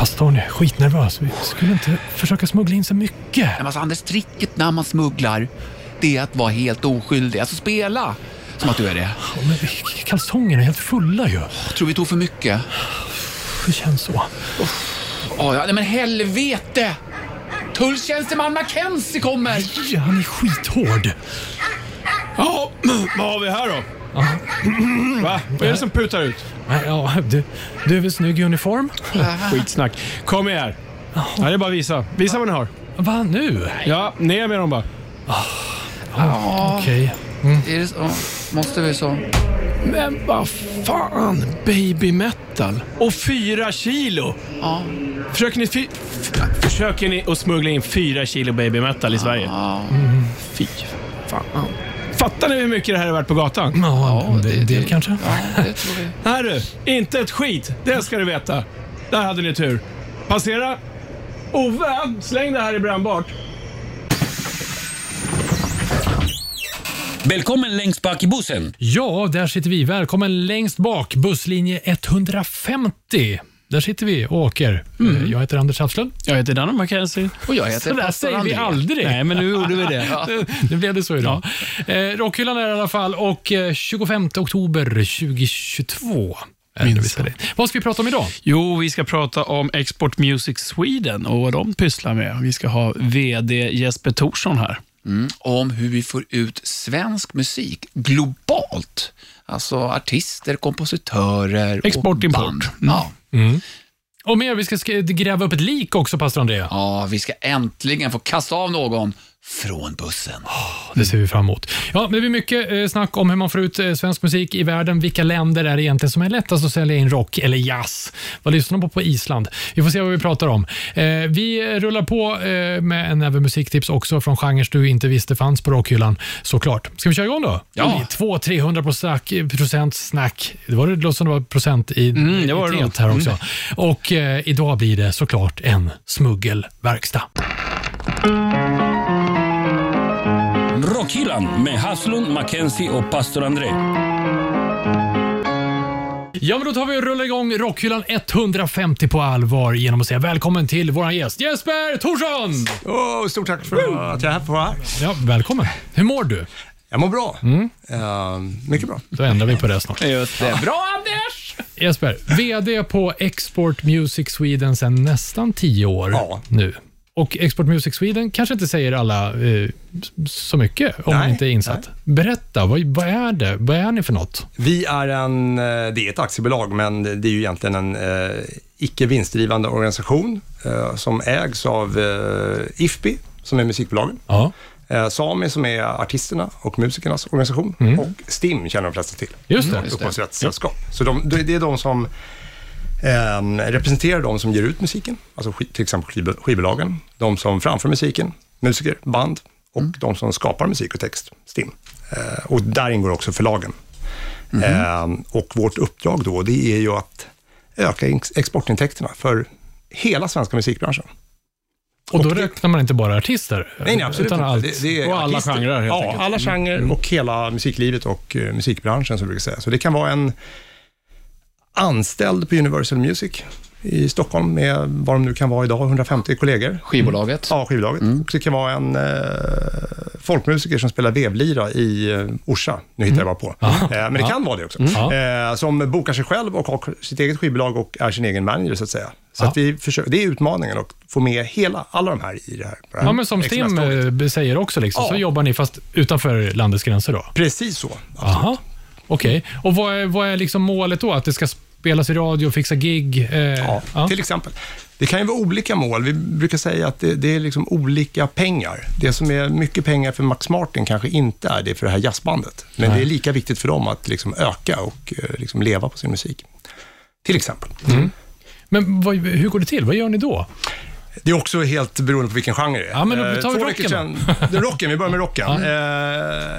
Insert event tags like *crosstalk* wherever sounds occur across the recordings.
Pastorn är skitnervös. Vi skulle inte försöka smuggla in så mycket. Men alltså Anders, tricket när man smugglar, det är att vara helt oskyldig. Alltså spela som att du är det. Ja, men kalsongerna är helt fulla ju. Tror vi tog för mycket. Det känns så. Oh, ja, nej, men helvete! Tulltjänsteman Mackenzie kommer! Ja, han är skithård. Ja, *clears throat* vad har vi här då? *clears throat* Va? Vad är det som putar ut? Nej, Ja, du, du är väl snygg i uniform? *laughs* Skitsnack. Kom här. Ja, det är bara att visa. Visa vad ni har. Va, nu? Ja, ner med dem bara. Okej. Är det så? Måste vi så? Men vad fan, baby metal. Och fyra kilo. Ja. Försöker ni, fy, försöker ni att smuggla in fyra kilo baby metal i Sverige? Ja. Fy fan. Fattar ni hur mycket det här är värt på gatan? Ja, en del, del kanske. Ja, det tror vi. *laughs* Här du, inte ett skit. Det ska du veta. Där hade ni tur. Passera. Ove, släng det här i brännbart. Välkommen längst bak i bussen. Ja, där sitter vi. Välkommen längst bak, busslinje 150. Där sitter vi och åker. Eh, Jag heter Anders Hafslund. Jag heter Danne Mackenzie. Och jag heter Så där säger vi André. aldrig. Nej, men nu gjorde vi det. *laughs* Nu blev det så idag. Eh, rockhyllan är det i alla fall och eh, 25 oktober 2022. är det vi spelar in. Vad ska vi prata om idag? Jo, vi ska prata om Export Music Sweden och vad de pysslar med. Vi ska ha VD Jesper Thorsson här. Mm, om hur vi får ut svensk musik globalt. Alltså artister, kompositörer Export, och import. band. Mm. Ja. Och mer, vi ska sk- gräva upp ett lik också, pastor André. ja, vi ska äntligen få kasta av någon från bussen. Det ser vi fram emot. Ja, det blir mycket eh, snack om hur man får ut eh, svensk musik i världen. Vilka länder är det egentligen som är lättast att sälja in rock eller jazz? Vad lyssnar de på på Island? Vi får se vad vi pratar om. Eh, vi rullar på med en näve musiktips också från genrer du inte visste fanns på rockhyllan, såklart. Ska vi köra igång då? Ja. 200-300 procent- snack. Det var det som det var procent i, Mm, det var det här också. Och idag blir det såklart en smuggelverkstad. Rockhyllan med Haslund, Mackenzie och pastor André. Ja, men då tar vi och rullar igång Rockhyllan 150 på allvar genom att säga välkommen till vår gäst Jesper Thorsson! Oh, stort tack för att jag är här. Ja, välkommen. Hur mår du? Jag mår bra. Eh, mycket bra. Då ändrar vi på det snart. Just det. Bra Anders! Jesper, VD på Export Music Sweden sedan nästan tio år Ja. nu. Och Export Music Sweden kanske inte säger alla eh, så mycket om man Nej, inte är insatt. Berätta, vad, vad är det? Vad är ni för något? Vi är en, eh, det är ett aktiebolag, men det är ju egentligen en eh, icke vinstdrivande organisation eh, som ägs av eh, IFPI, som är musikbolagen. Ja, Eh, Sami som är artisterna och musikernas organisation och STIM känner de flesta till. just det. Upphovsrättssällskap. Så de, det är de som eh, representerar de som ger ut musiken, alltså till exempel skiv- skivbolagen, de som framför musiken, musiker, band och de som skapar musik och text, STIM. Eh, och där ingår också förlagen. Eh, och vårt uppdrag då, det är ju att öka ex- exportintäkterna för hela svenska musikbranschen. Och då Och det- räknar man inte bara artister? Nej, nej absolut utan inte. allt. Det, det är Och alla artister. genrer, helt Ja, enkelt. alla genrer och hela musiklivet och eh, musikbranschen som vi brukar säga. Så det kan vara en anställd på Universal Music i Stockholm med vad de nu kan vara idag, 150 kollegor. Skivbolaget. Ja, skivbolaget. Och det kan vara en eh, folkmusiker som spelar vevlira i eh, Orsa. Nu hittar jag bara på. Eh, men det kan vara det också. Ja. Eh, som bokar sig själv och har sitt eget skivbolag och är sin egen manager så att säga. Så Ja. att vi försöker, det är utmaningen att få med hela, alla de här i det här. på det här Ja, men som Stim eh, säger också, liksom, så Ja. jobbar ni fast utanför landets gränser då? Precis så. Aha, okej. Och vad är, vad är liksom målet då? Att det ska spelas i radio fixa gig? Eh, Ja, till exempel. Det kan ju vara olika mål. Vi brukar säga att det, det är liksom olika pengar. Det som är mycket pengar för Max Martin kanske inte är det för det här jazzbandet. Men det är lika viktigt för dem att liksom öka och eh, liksom leva på sin musik. Till exempel. Men vad, hur går det till? Vad gör ni då? Det är också helt beroende på vilken genre det är. Ja, men då Eh, tar vi två rocken då. sedan- det är rocken, vi börjar med rocken. Ja. Eh,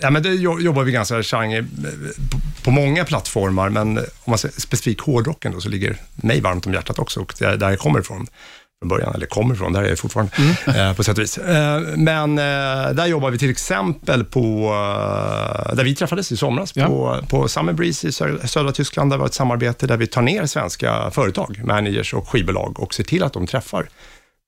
ja, men det jo- jobbar vi ganska genre eh, på, många plattformar, men om man säger specifikt hårdrocken då, så ligger mig varmt om hjärtat också och det är där jag kommer ifrån. Från början, eller kommer ifrån, där är jag fortfarande, eh, på sätt och vis. Eh, men eh, där jobbar vi till exempel på, eh, där vi träffades i somras, Ja. på, på Summer Breeze i sö- södra Tyskland, där var ett samarbete där vi tar ner svenska företag, managers och skivbolag och ser till att de träffar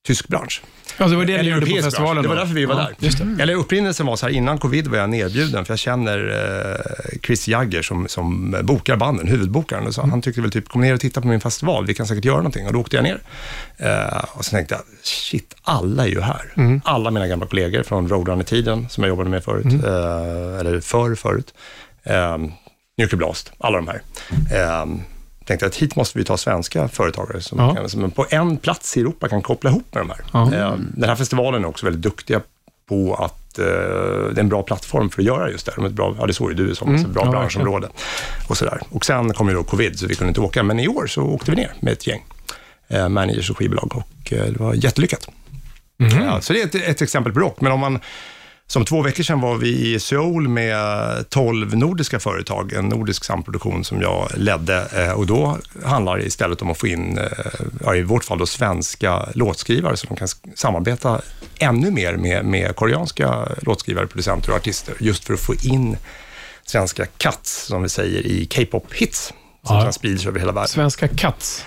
tysk bransch. Ja, det var det ni gjorde på festivalen bransch. Det var därför vi var ja, där. Just det. Eller upprinnelsen var så här, innan covid var jag nerbjuden, för jag känner eh, Chris Jagger som, som bokar banden, huvudbokaren. Och så, Mm. Han tyckte väl typ, kom ner och titta på min festival, vi kan säkert göra någonting. Och då åkte jag ner. Eh, och så tänkte jag, shit, alla är ju här. Mm. Alla mina gamla kollegor från Roadrunner-tiden, som jag jobbade med förut, Mm. eh, eller för förut. Eh, Nuclear Blast, alla de här. Tänkte att hit måste vi ta svenska företagare som, Ja. kan, som på en plats i Europa kan koppla ihop med de här. Ja. Eh, Den här festivalen är också väldigt duktiga på att eh, det är en bra plattform för att göra just det. De är ett bra, ja, det såg ju du som Mm. ett bra Ja, branschområde. Och, sådär. och sen kom ju då covid, så vi kunde inte åka. Men i år så åkte vi ner med ett gäng eh, managers och skivbolag och eh, det var jättelyckat. Ja, så det är ett, ett exempel på rock. Men om man, som två veckor sedan var vi i Seoul med 12 nordiska företag, en nordisk samproduktion som jag ledde. Eh, och då handlar det istället om att få in, eh, i vårt fall då svenska låtskrivare, så de kan samarbeta ännu mer med, med koreanska låtskrivare, producenter och artister, just för att få in svenska cuts, som vi säger, i K-pop-hits, som Ja. sprids över hela världen. Svenska Cats.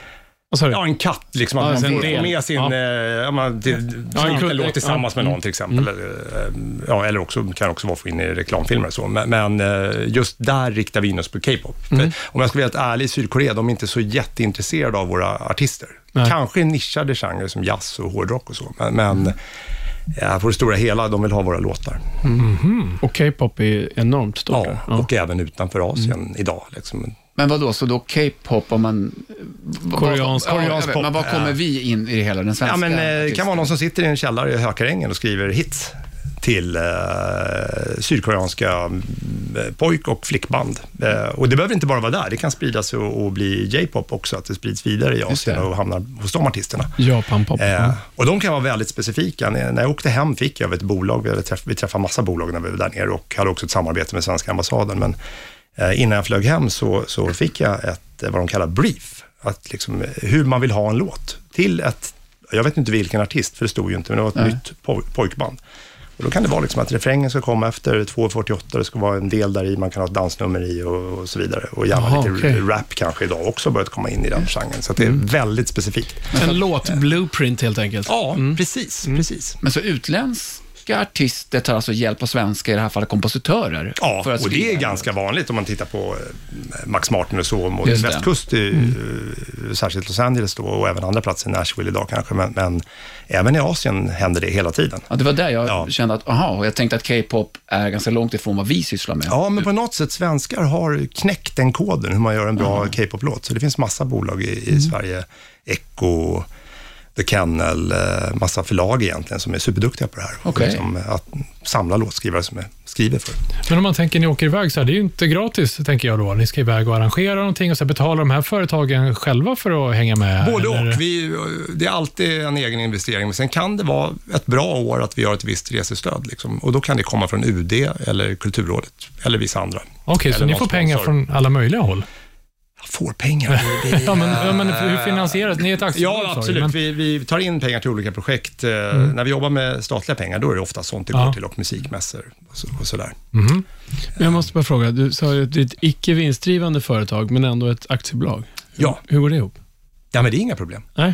Du? Ja, en katt, liksom att Ja, man får del. med sin, Ja. eh, man, till, Ja, en en kul- låt tillsammans ja. med någon till exempel. Eller, eh, Ja, eller också, kan också vara in i reklamfilmer och så. Men, men eh, just där riktar vi in oss på K-pop. För Om jag ska vara helt ärlig, Sydkorea, de är inte så jätteintresserade av våra artister. Nej. Kanske nischade genrer som jazz och hårdrock och så, men, men ja, på det stora hela, de vill ha våra låtar. Och K-pop är enormt stort. Ja, och även utanför Asien idag. Liksom. Men vad då, så då K-pop om man... Koreansk- vad- ja, koreansk vet, pop, Men vad kommer ja. vi in i det hela, den svenska Ja, men eh, det kan vara någon som sitter i en källare i Hökarängen och skriver hits till eh, sydkoreanska mm, pojk och flickband. Eh, och det behöver inte bara vara där, det kan spridas och, och bli J-pop också, att det sprids vidare i Asien och hamnar hos de artisterna. Japan-pop. Eh, och de kan vara väldigt specifika. När, jag åkte hem fick jag av ett bolag, vi, hade träff, vi träffade massa bolag när vi var där nere och hade också ett samarbete med svenska ambassaden. Men eh, innan jag flög hem så, så fick jag ett, eh, vad de kallar brief, att liksom, eh, hur man vill ha en låt till ett, jag vet inte vilken artist, för det stod ju inte, men det var ett Nej. nytt poj, pojkband. Och då kan det vara liksom att refrängen ska komma efter 2.48, det ska vara en del där i, man kan ha ett dansnummer i och, och så vidare. Och gärna Jaha, lite okej. rap kanske idag också börjat komma in i den genren. Så att det är väldigt specifikt. En låt-blueprint helt enkelt. Ja, precis, precis. Men så utländska artister tar alltså hjälp av svenska, i det här fallet kompositörer? Ja, för att och det är ganska vanligt om man tittar på eh, Max Martin och så, det. västkust, i, eh, särskilt Los Angeles då, och även andra platser, Nashville idag kanske, men, men även i Asien händer det hela tiden. Ja, det var där jag Ja. kände att, aha, och jag tänkte att K-pop är ganska långt ifrån vad vi sysslar med. Ja, men på något sätt, svenskar har knäckt den koden, hur man gör en bra K-pop-låt. Så det finns massa bolag i, i Sverige, Echo, The Kennel, eh, massa förlag egentligen som är superduktiga på det här. Okej. Liksom att samla låtskrivare som är, skriver för. Men om man tänker ni åker iväg så här, det är ju inte gratis, tänker jag då. Ni ska iväg och arrangera någonting och så betalar de här företagen själva för att hänga med? Både eller? och. Vi, det är alltid en egen investering, men sen kan det vara ett bra år att vi har ett visst resestöd. Liksom. Och då kan det komma från UD eller Kulturrådet eller vissa andra. Okej, så eller ni får pengar sponsor. från alla möjliga håll? Får pengar? Det *laughs* Ja, men, ja, men hur finansieras Ni är ett aktiebolag, Ja, absolut. Vi, vi tar in pengar till olika projekt. Eh, När vi jobbar med statliga pengar, då är det ofta sånt det Ja. går till och musikmässor och, så, och sådär. Men jag måste bara fråga, du sa ju att det är ett icke vinstdrivande företag, men ändå ett aktiebolag. Ja. Hur går det ihop? Ja, men det är inga problem. Nej?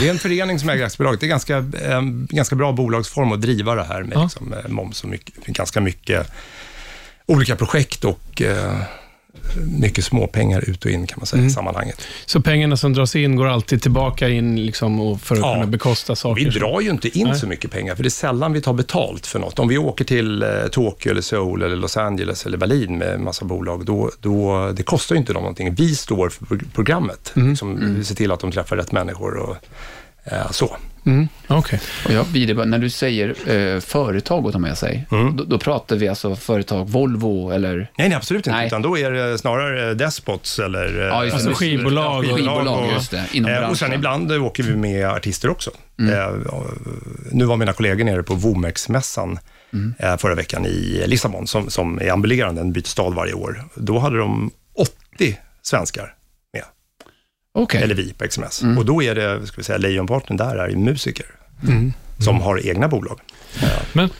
Det är en förening som äger aktiebolaget. Det är ganska, en ganska bra bolagsform att driva det här med Ja. liksom, eh, moms och mycket, ganska mycket olika projekt och eh, mycket småpengar ut och in kan man säga i sammanhanget. Så pengarna som dras in går alltid tillbaka in liksom, och för att Ja. kunna bekosta saker? Vi drar ju inte in Nej. så mycket pengar, för det är sällan vi tar betalt för något. Om vi åker till eh, Tokyo, eller Seoul, eller Los Angeles eller Berlin med massa bolag, då, då, det kostar ju inte dem någonting. Vi står för pro- programmet. Liksom, Vi ser till att de träffar rätt människor och så. Mm. Okej. Och jag, när du säger eh, företag att ta med sig, Mm. då, då pratar vi alltså företag Volvo eller Nej, nej absolut inte. Nej. Utan då är det snarare eh, despots eller eh, Ja, just. Alltså skivbolag och- skivbolag, och- just det, inom Eh, och sen ibland eh, åker vi med artister också. Mm. Eh, nu var mina kollegor nere på Womex-mässan Mm. eh, förra veckan i Lissabon, som, som är ambulerande, en byter stad varje år. Då hade de 80 svenskar Okej. eller vi på XMS. Och då är det, ska vi säga, lejonparten där är ju musiker som har egna bolag.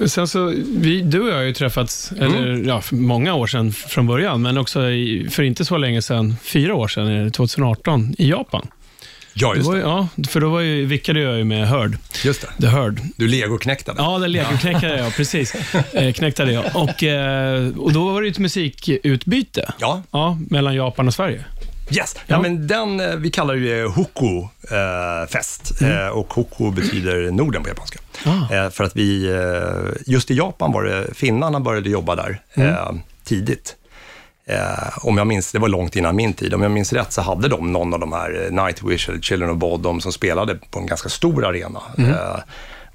Sen så, vi, du och jag har ju träffats, eller ja, för många år sedan från början, men också i, för inte så länge sedan, fyra år sedan, är det 2018, i Japan. Ja, Det just det. ju, ja, för då var ju, vickade jag ju med Hörd. Just det. The Hörd. Du legoknäktade. Ja, den legoknäckade jag, precis. Eh, knäckte jag. Och, eh, och då var det ett musikutbyte Ja, ja, mellan Japan och Sverige. Yes. Ja, men den, eh, vi kallar det Hoku-fest. Eh, och Hoku betyder Norden på japanska. Ah. Eh, för att vi, eh, just i Japan var det, finnarna började jobba där eh, tidigt. Eh, om jag minns, det var långt innan min tid, om jag minns rätt så hade de någon av de här eh, Nightwish eller Children of Bodom som spelade på en ganska stor arena. Eh,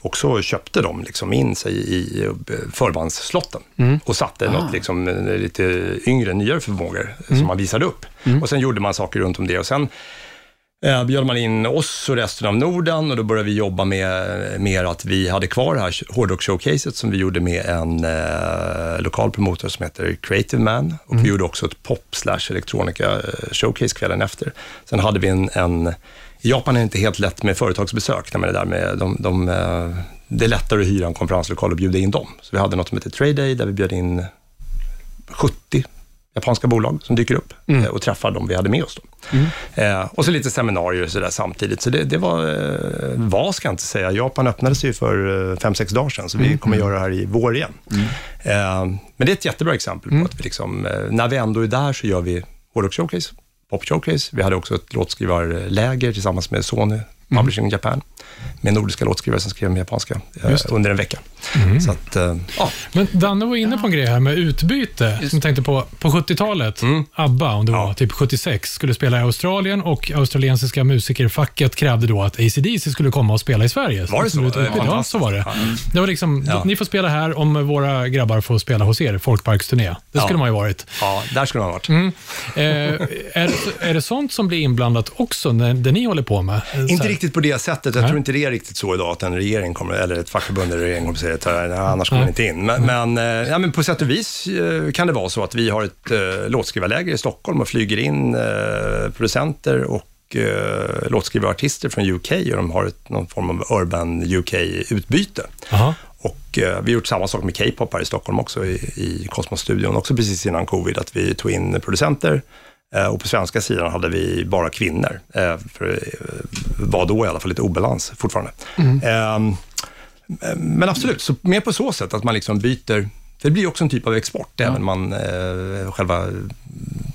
och så köpte de liksom in sig i eh, förbandsslotten och satte något liksom, eh, lite yngre, nyare förmågor som man visade upp. Och sen gjorde man saker runt om det. Och sen Eh, bjöd man in oss och resten av Norden och då började vi jobba med mer att vi hade kvar det här hårdrock-showcaset som vi gjorde med en eh, lokal promotor som heter Creative Man. Och vi gjorde också ett pop slash elektronika eh, showcase kvällen efter. Sen hade vi en, en Japan är det inte helt lätt med företagsbesök, är där med de, de, eh, det är lättare att hyra en konferenslokal och bjuda in dem. Så vi hade något som heter Trade Day där vi bjöd in 70 japanska bolag som dyker upp eh, och träffar dem vi hade med oss. Då. Eh, och så lite seminarier och så där samtidigt. Så det, det var, eh, vad ska jag inte säga, Japan öppnades ju för eh, fem, sex dagar sedan, så vi kommer göra det här i vår igen. Eh, men det är ett jättebra exempel på att vi liksom, när vi ändå är där så gör vi hårdrock showcase, pop showcase. Vi hade också ett låtskrivarläger tillsammans med Sony Publishing Japan, med nordiska låtskrivare som skrev med japanska eh, under en vecka. Så att, eh, ja, Men Danne var inne på en grej här med utbyte. Som jag tänkte på, på 70-talet, ABBA, om det var typ 76, skulle spela i Australien och australiensiska musikerfacket krävde då att ACDC skulle komma och spela i Sverige. Var det så? ut- Eh, Ja, så var det. Det var liksom, Ja. ni får spela här om våra grabbar får spela hos er, folkparksturné. Det skulle Ja. man ju varit. ja, där skulle man ha varit. Eh, är, är det sånt som blir inblandat också, när, det ni håller på med? Så Inte riktigt på det sättet. Jag Nej. tror inte det är riktigt så idag att en regering kommer, eller ett fackförbund eller regering kommer säga att "Nej, annars kommer ni inte in. Men, men, eh, ja, men på sätt och vis eh, kan det vara så att vi har ett eh, låtskrivarläger i Stockholm och flyger in eh, producenter och eh, låtskrivarartister från UK och de har ett, någon form av urban UK-utbyte. Och eh, vi har gjort samma sak med K-pop här i Stockholm också, i, i Cosmos-studion, också precis innan covid, att vi tog in producenter och på svenska sidan hade vi bara kvinnor. Eh, för det var då i alla fall lite obalans fortfarande. Eh, men absolut, så mer på så sätt att man liksom byter, för det blir också en typ av export, även man eh, själva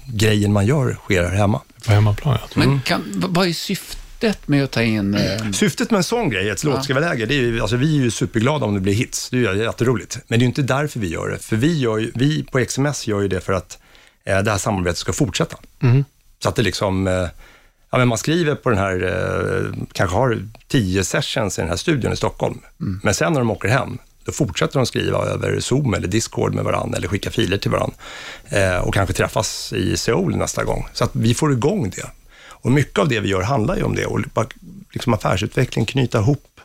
grejen man gör sker här hemma. På hemmaplan, ja. Men kan, v- vad är syftet med att ta in... Eh, Syftet med en sån grej, ett låtskrivarläger, det är ju, alltså vi är ju superglada om det blir hits. Det är ju jätteroligt. Men det är ju inte därför vi gör det. För vi, gör ju, vi på XMS gör ju det för att eh, det här samarbetet ska fortsätta. Så att det liksom, eh, ja men man skriver på den här, eh, kanske har tio sessions i den här studion i Stockholm. Men sen när de åker hem, då fortsätter de skriva över Zoom eller Discord med varandra eller skicka filer till varandra. Eh, och kanske träffas i Seoul nästa gång. Så att vi får igång det. Och mycket av det vi gör handlar ju om det. Och liksom affärsutveckling, knyta ihop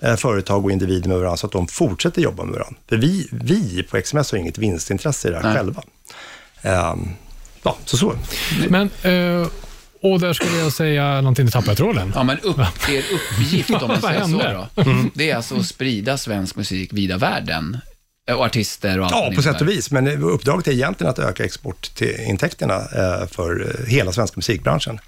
eh, företag och individer med varandra så att de fortsätter jobba med varandra. För vi, vi på XMS har inget vinstintresse i det här Nej. själva. Ehm, ja, så så. Men, eh, och där skulle jag säga någonting, nu tappade jag tråden. ja, men upp, er uppgift, om *laughs* man Vad säger så hände? då, det är alltså att sprida svensk musik vida världen. Eh, Och artister och allt Ja, på sätt och vis. Men uppdraget är egentligen att öka exportintäkterna eh, för hela svenska musikbranschen.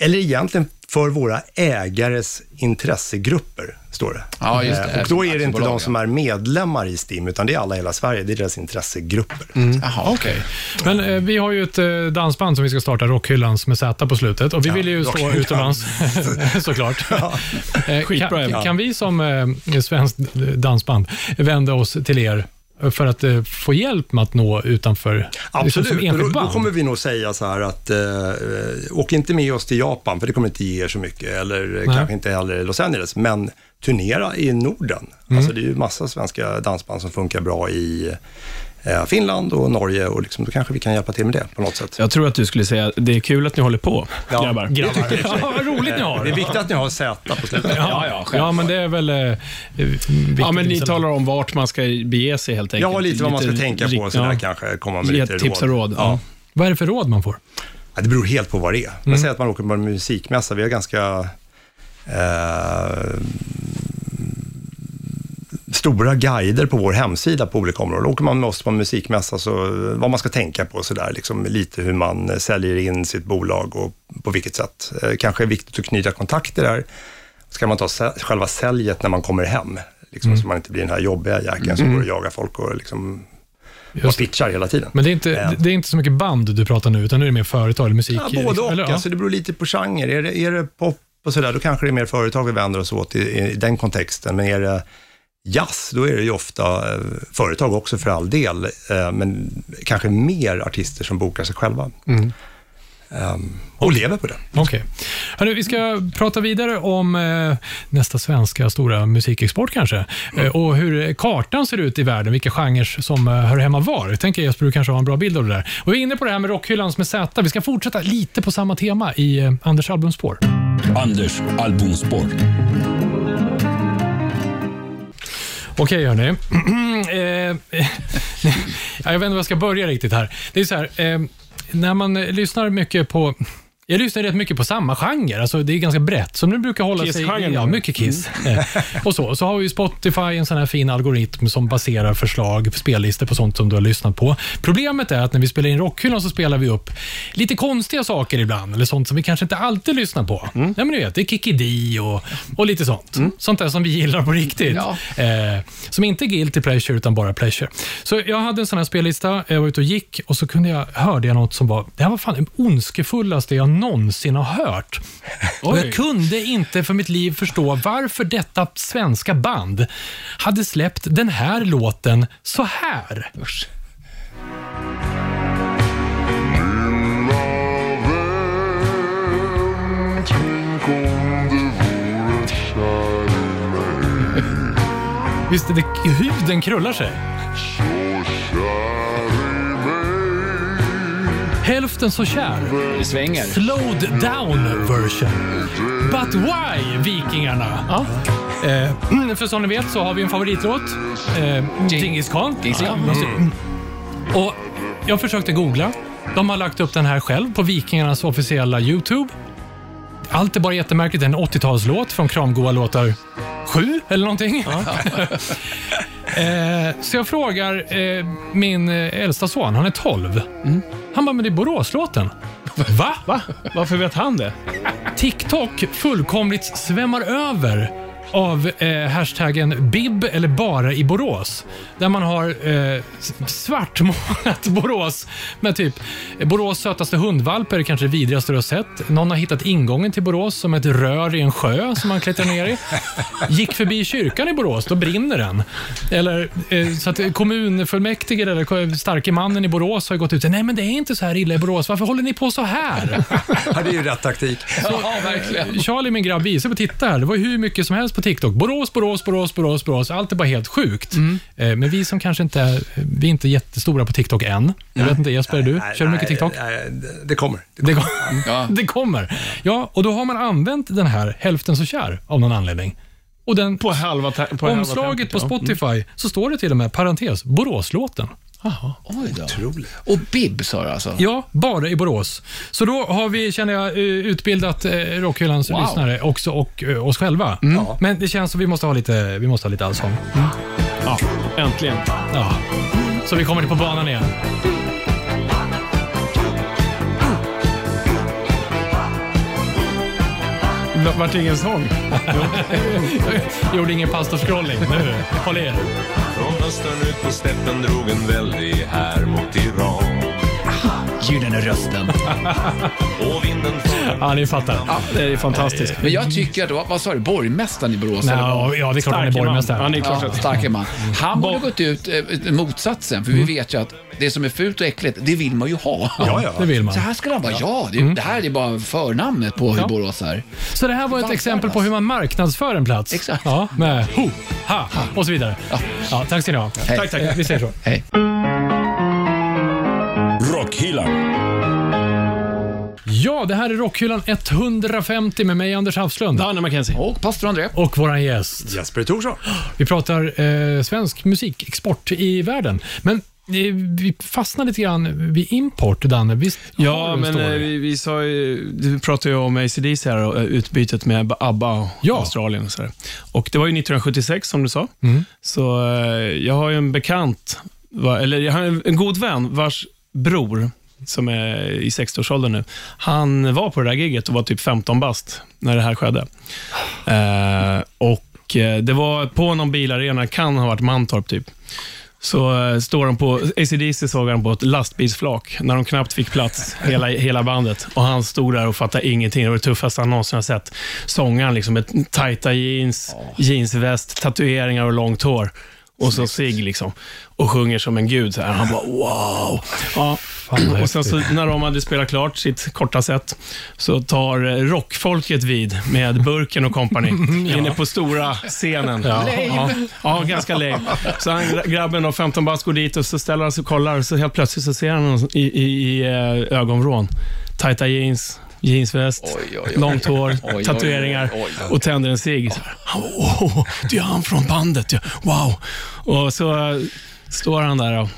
Eller egentligen för våra ägares intressegrupper, står det. Ja, just det. Eh, Och då är det inte de som ja. är medlemmar i STIM, utan det är alla i hela Sverige. Det är deras intressegrupper. Jaha, okej. Men eh, vi har ju ett eh, dansband som vi ska starta, Rockhyllans, med Z på slutet. Och vi vill ju stå utomlands, *laughs* såklart. Eh, Skitbra, kan, kan vi som eh, svenskt dansband vända oss till er för att eh, få hjälp med att nå utanför liksom Absolut, som och då, då kommer vi nog säga så här att eh, åk inte med oss till Japan, för det kommer inte ge er så mycket, eller eh, Nej. kanske inte heller Los Angeles, men turnera i Norden. Mm. Alltså det är ju massa svenska dansband som funkar bra i Finland och Norge och liksom, då kanske vi kan hjälpa till med det på något sätt. Jag tror att du skulle säga det är kul att ni håller på, Ja, grabbar. det tycker jag. Ja, vad roligt ni har. Det är viktigt att ni har Z på slutet. Ja, ja, ja, men det är väl eh. Ja, men ni inställning. talar om vart man ska bege sig helt enkelt. Ja, lite vad man ska tänka på och sådär ja. kanske, komma med lite tips och råd. Ja. Vad är det för råd man får? Ja, det beror helt på vad det är. Man säger att man åker på en musikmässa. Vi har ganska eh, stora guider på vår hemsida på olika områden. Åker man med oss på en musikmässa, så vad man ska tänka på, så där, liksom, lite hur man eh, säljer in sitt bolag och på vilket sätt. Eh, kanske är viktigt att knyta kontakter där. Ska man ta själva säljet när man kommer hem, liksom, så man inte blir den här jobbiga jäkeln som går och jagar folk och, liksom, och Just pitchar hela tiden. Men det är, inte, det är inte så mycket band du pratar nu, utan nu är det mer företag eller musik? Ja, både och. Eller, ja. Alltså, det beror lite på genre. Är det, är det pop och sådär, då kanske det är mer företag vi vänder oss åt i, i den kontexten. Men är det jazz, då är det ju ofta eh, företag också för all del, eh, men kanske mer artister som bokar sig själva. Ehm, och lever på det. Okej. Hörru, Vi ska prata vidare om eh, nästa svenska stora musikexport kanske. Eh, och hur kartan ser ut i världen, vilka genrer som eh, hör hemma var. Jag tänker Jesper, du kanske har en bra bild av det där. Och vi är inne på det här med rockhyllans med Z. Vi ska fortsätta lite på samma tema i Anders albumspår. Anders albumspår. Okej hörni. *clears throat* eh, *laughs* jag vet inte var jag ska börja riktigt här. Det är så här, eh, när man lyssnar mycket på jag lyssnar rätt mycket på samma genre, alltså det är ganska brett. Som nu brukar hålla sig... Ja, mycket Kiss. Eh, och så. så har vi ju Spotify, en sån här fin algoritm som baserar förslag, spellistor på sånt som du har lyssnat på. Problemet är att när vi spelar in Rockhyllan så spelar vi upp lite konstiga saker ibland, eller sånt som vi kanske inte alltid lyssnar på. Ja, men du vet, det är Kikki Dee och, och lite sånt. Sånt där som vi gillar på riktigt. Ja. Eh, som inte är guilty pleasure, utan bara pleasure. Så jag hade en sån här spellista, jag var ute och gick och så kunde jag, hörde jag något som var, det här var fan det ondskefullaste jag någonsin har hört. Och jag kunde inte för mitt liv förstå varför detta svenska band hade släppt den här låten så här. Usch. Visst är det, huden krullar sig. Hälften så kär. Det svänger. Slowed down version. But why, Vikingarna? Eh, för som ni vet så har vi en favoritlåt. Eh, Djingis khan. Ja, mm. Och jag försökte googla. De har lagt upp den här själv på Vikingarnas officiella YouTube. Allt är bara jättemärkligt. Det är en 80-talslåt från Kramgoa låtar 7 eller någonting. *laughs* eh, så jag frågar eh, min eh, äldsta son, han är 12. Han bara, men det är Boråslåten. Va? Va? Varför vet han det? TikTok fullkomligt svämmar över av eh, hashtaggen bib eller bara i Borås. Där man har eh, svartmålat *laughs* Borås med typ eh, Borås sötaste hundvalp är det kanske det vidrigaste du har sett. Någon har hittat ingången till Borås som ett rör i en sjö som man klättrar ner i. Gick förbi kyrkan i Borås, då brinner den. Eller eh, så att kommunfullmäktige eller starke mannen i Borås har gått ut och nej men det är inte så här illa i Borås. Varför håller ni på så här? Ja, det är ju rätt taktik. Ja, verkligen. Charlie, min grabb, visade på titta här. Det var hur mycket som helst på TikTok. Borås, Borås, Borås, Borås, Borås. Allt är bara helt sjukt. Mm. Eh, Men vi som kanske inte är, vi är inte jättestora på TikTok än. Jag vet inte, Jesper, är du? Nej, Kör du mycket TikTok? nej, det- det kommer. Det, kom, Ja. *laughs* det kommer. Ja, och då har man använt den här hälften så kär av någon anledning. Och den, På halva på halva omslaget på tempot, ja. Spotify så står det till och med, parentes, Boråslåten. Oj då. Otroligt. Och Bib sa du alltså? Ja, bara i Borås. Så då har vi, känner jag, eh, utbildat eh, Rockhyllans Wow. lyssnare också och eh, oss själva. Men det känns som vi måste ha lite, vi måste ha lite allsång. Ja, äntligen. Ja. Så vi kommer på banan igen. Vart det ingen sång? Jag *laughs* gjorde ingen pastorscrolling. Nu, håll er. Från östern ut på steppen drog en väldig här mot Iran. Gyllene rösten. *laughs* Och vinden Ja, ni fattar. Det är fantastiskt. Men jag tycker att, vad, vad sa du, borgmästaren i Borås? Nej, eller vad? ja, ja, det är klart han är Starke man. borgmästare. Han är klart Ja, att- starke man. Han borde gått ut eh, motsatsen, för vi vet ju att det som är fult och äckligt, det vill man ju ha. Ja, ja. Det vill man. Så här skulle han vara, ja, det, det här är bara förnamnet på hur Ja. Borås är. Så det här var ett exempel på hur man marknadsför en plats. Exakt. Ja, med ho, ha och så vidare. Ja, tack ska ni ha. Hej. Tack, tack. Vi säger så. Hej. Ja, det här är Rockhyllan 150 med mig, Anders Hafslund. Danne McKenzie. Och pastor André. Och våran gäst. Jesper Thorsson. Vi pratar eh, svensk musikexport i världen. Men eh, vi fastnar lite grann vid import, Danne. Visst Ja, men eh, vi, vi sa ju, du pratade ju om ACDC här och eh, utbytet med ABBA och Ja. Australien och sådär. Och det var ju 1976 som du sa. Mm. Så jag har ju en bekant, eller jag har en, en god vän vars bror, som är i 60-årsåldern nu, han var på det där giget och var typ 15 bast när det här skedde. Eh, och eh, Det var på någon bilarena, kan ha varit Mantorp typ. Så eh, står de på, ACDC såg han på ett lastbilsflak när de knappt fick plats, hela, hela bandet. Och han stod där och fattade ingenting. Det var det tuffaste han någonsin har sett. Sångaren liksom med tajta jeans, jeansväst, tatueringar och långt hår. Och så sig liksom. Och sjunger som en gud. Så här. Han bara wow. Ja. Och sen så när de hade spelat klart sitt korta set så tar eh, rockfolket vid med Burken och company *laughs* inne på stora scenen. Ja, ja, ja ganska lame. Så han, grabben och 15 bast går dit och så ställer han sig och kollar och så helt plötsligt så ser han någon i, i, i eh, ögonvrån. Tajta jeans, jeansväst, Oj, oj, oj. långt hår, tatueringar oj, oj. och tänder en cigg. Åh, det är han från bandet. Ja. Wow. Och så står han där och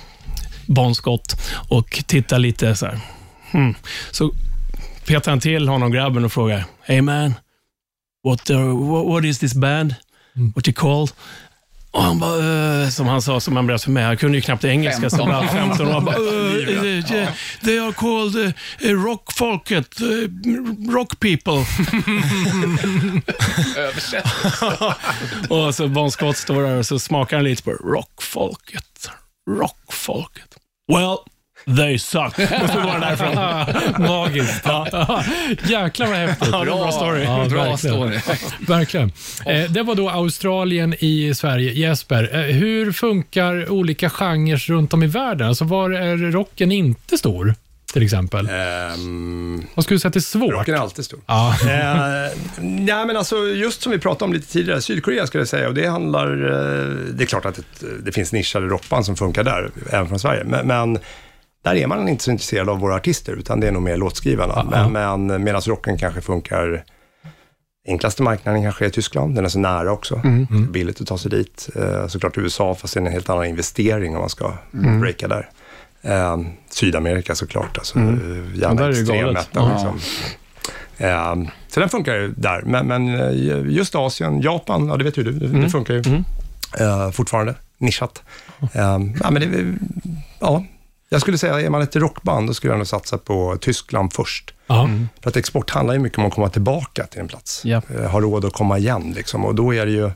Bon Scott och tittar lite så här. Hmm. Så petar han till honom, grabben, och frågar Hey man, what, uh, what, what is this band? What you called? Och han bara, uh, som han sa, som han berättade för mig, han kunde ju knappt engelska, så 15. bara 15 och han bara, uh, *laughs* they are called uh, uh, rockfolket, uh, rock people. *laughs* Översätt. och så Bon Scott står där och så smakar han lite på rockfolket, rockfolket. Well, they suck. Och så går han därifrån. *laughs* Magiskt. Ja. Jäklar vad häftigt. Ja, bra story. Ja, Bra verkligen. story. Verkligen. Eh, det var då Australien i Sverige. Jesper, eh, hur funkar olika genrer runt om i världen? Alltså var är rocken inte stor, till exempel? Ehm, Vad skulle du säga att det är svårt? rocken är alltid stor. Ja. Eh, nej, men alltså just som vi pratade om lite tidigare, Sydkorea skulle jag säga, och det handlar, eh, det är klart att det, det finns nischade rockband som funkar där, även från Sverige, men, men där är man inte så intresserad av våra artister, utan det är nog mer låtskrivarna. Men, men medan rocken kanske funkar, enklaste marknaden kanske är Tyskland, den är så nära också, billigt att ta sig dit. Eh, såklart USA, fast det är en helt annan investering om man ska breaka där. Eh, Sydamerika såklart, alltså, eh, Ja, gärna där är det extrem galet. metal. Ja. Liksom. Eh, så den funkar ju där, men, men eh, just Asien, Japan, ja det vet ju du, det, Mm. det funkar ju eh, fortfarande, nischat. Eh, ja, men det, ja, jag skulle säga, är man ett rockband, då skulle jag nog satsa på Tyskland först. Ja. För att export handlar ju mycket om att komma tillbaka till en plats. Ja. Eh, ha råd att komma igen, liksom. och då är det ju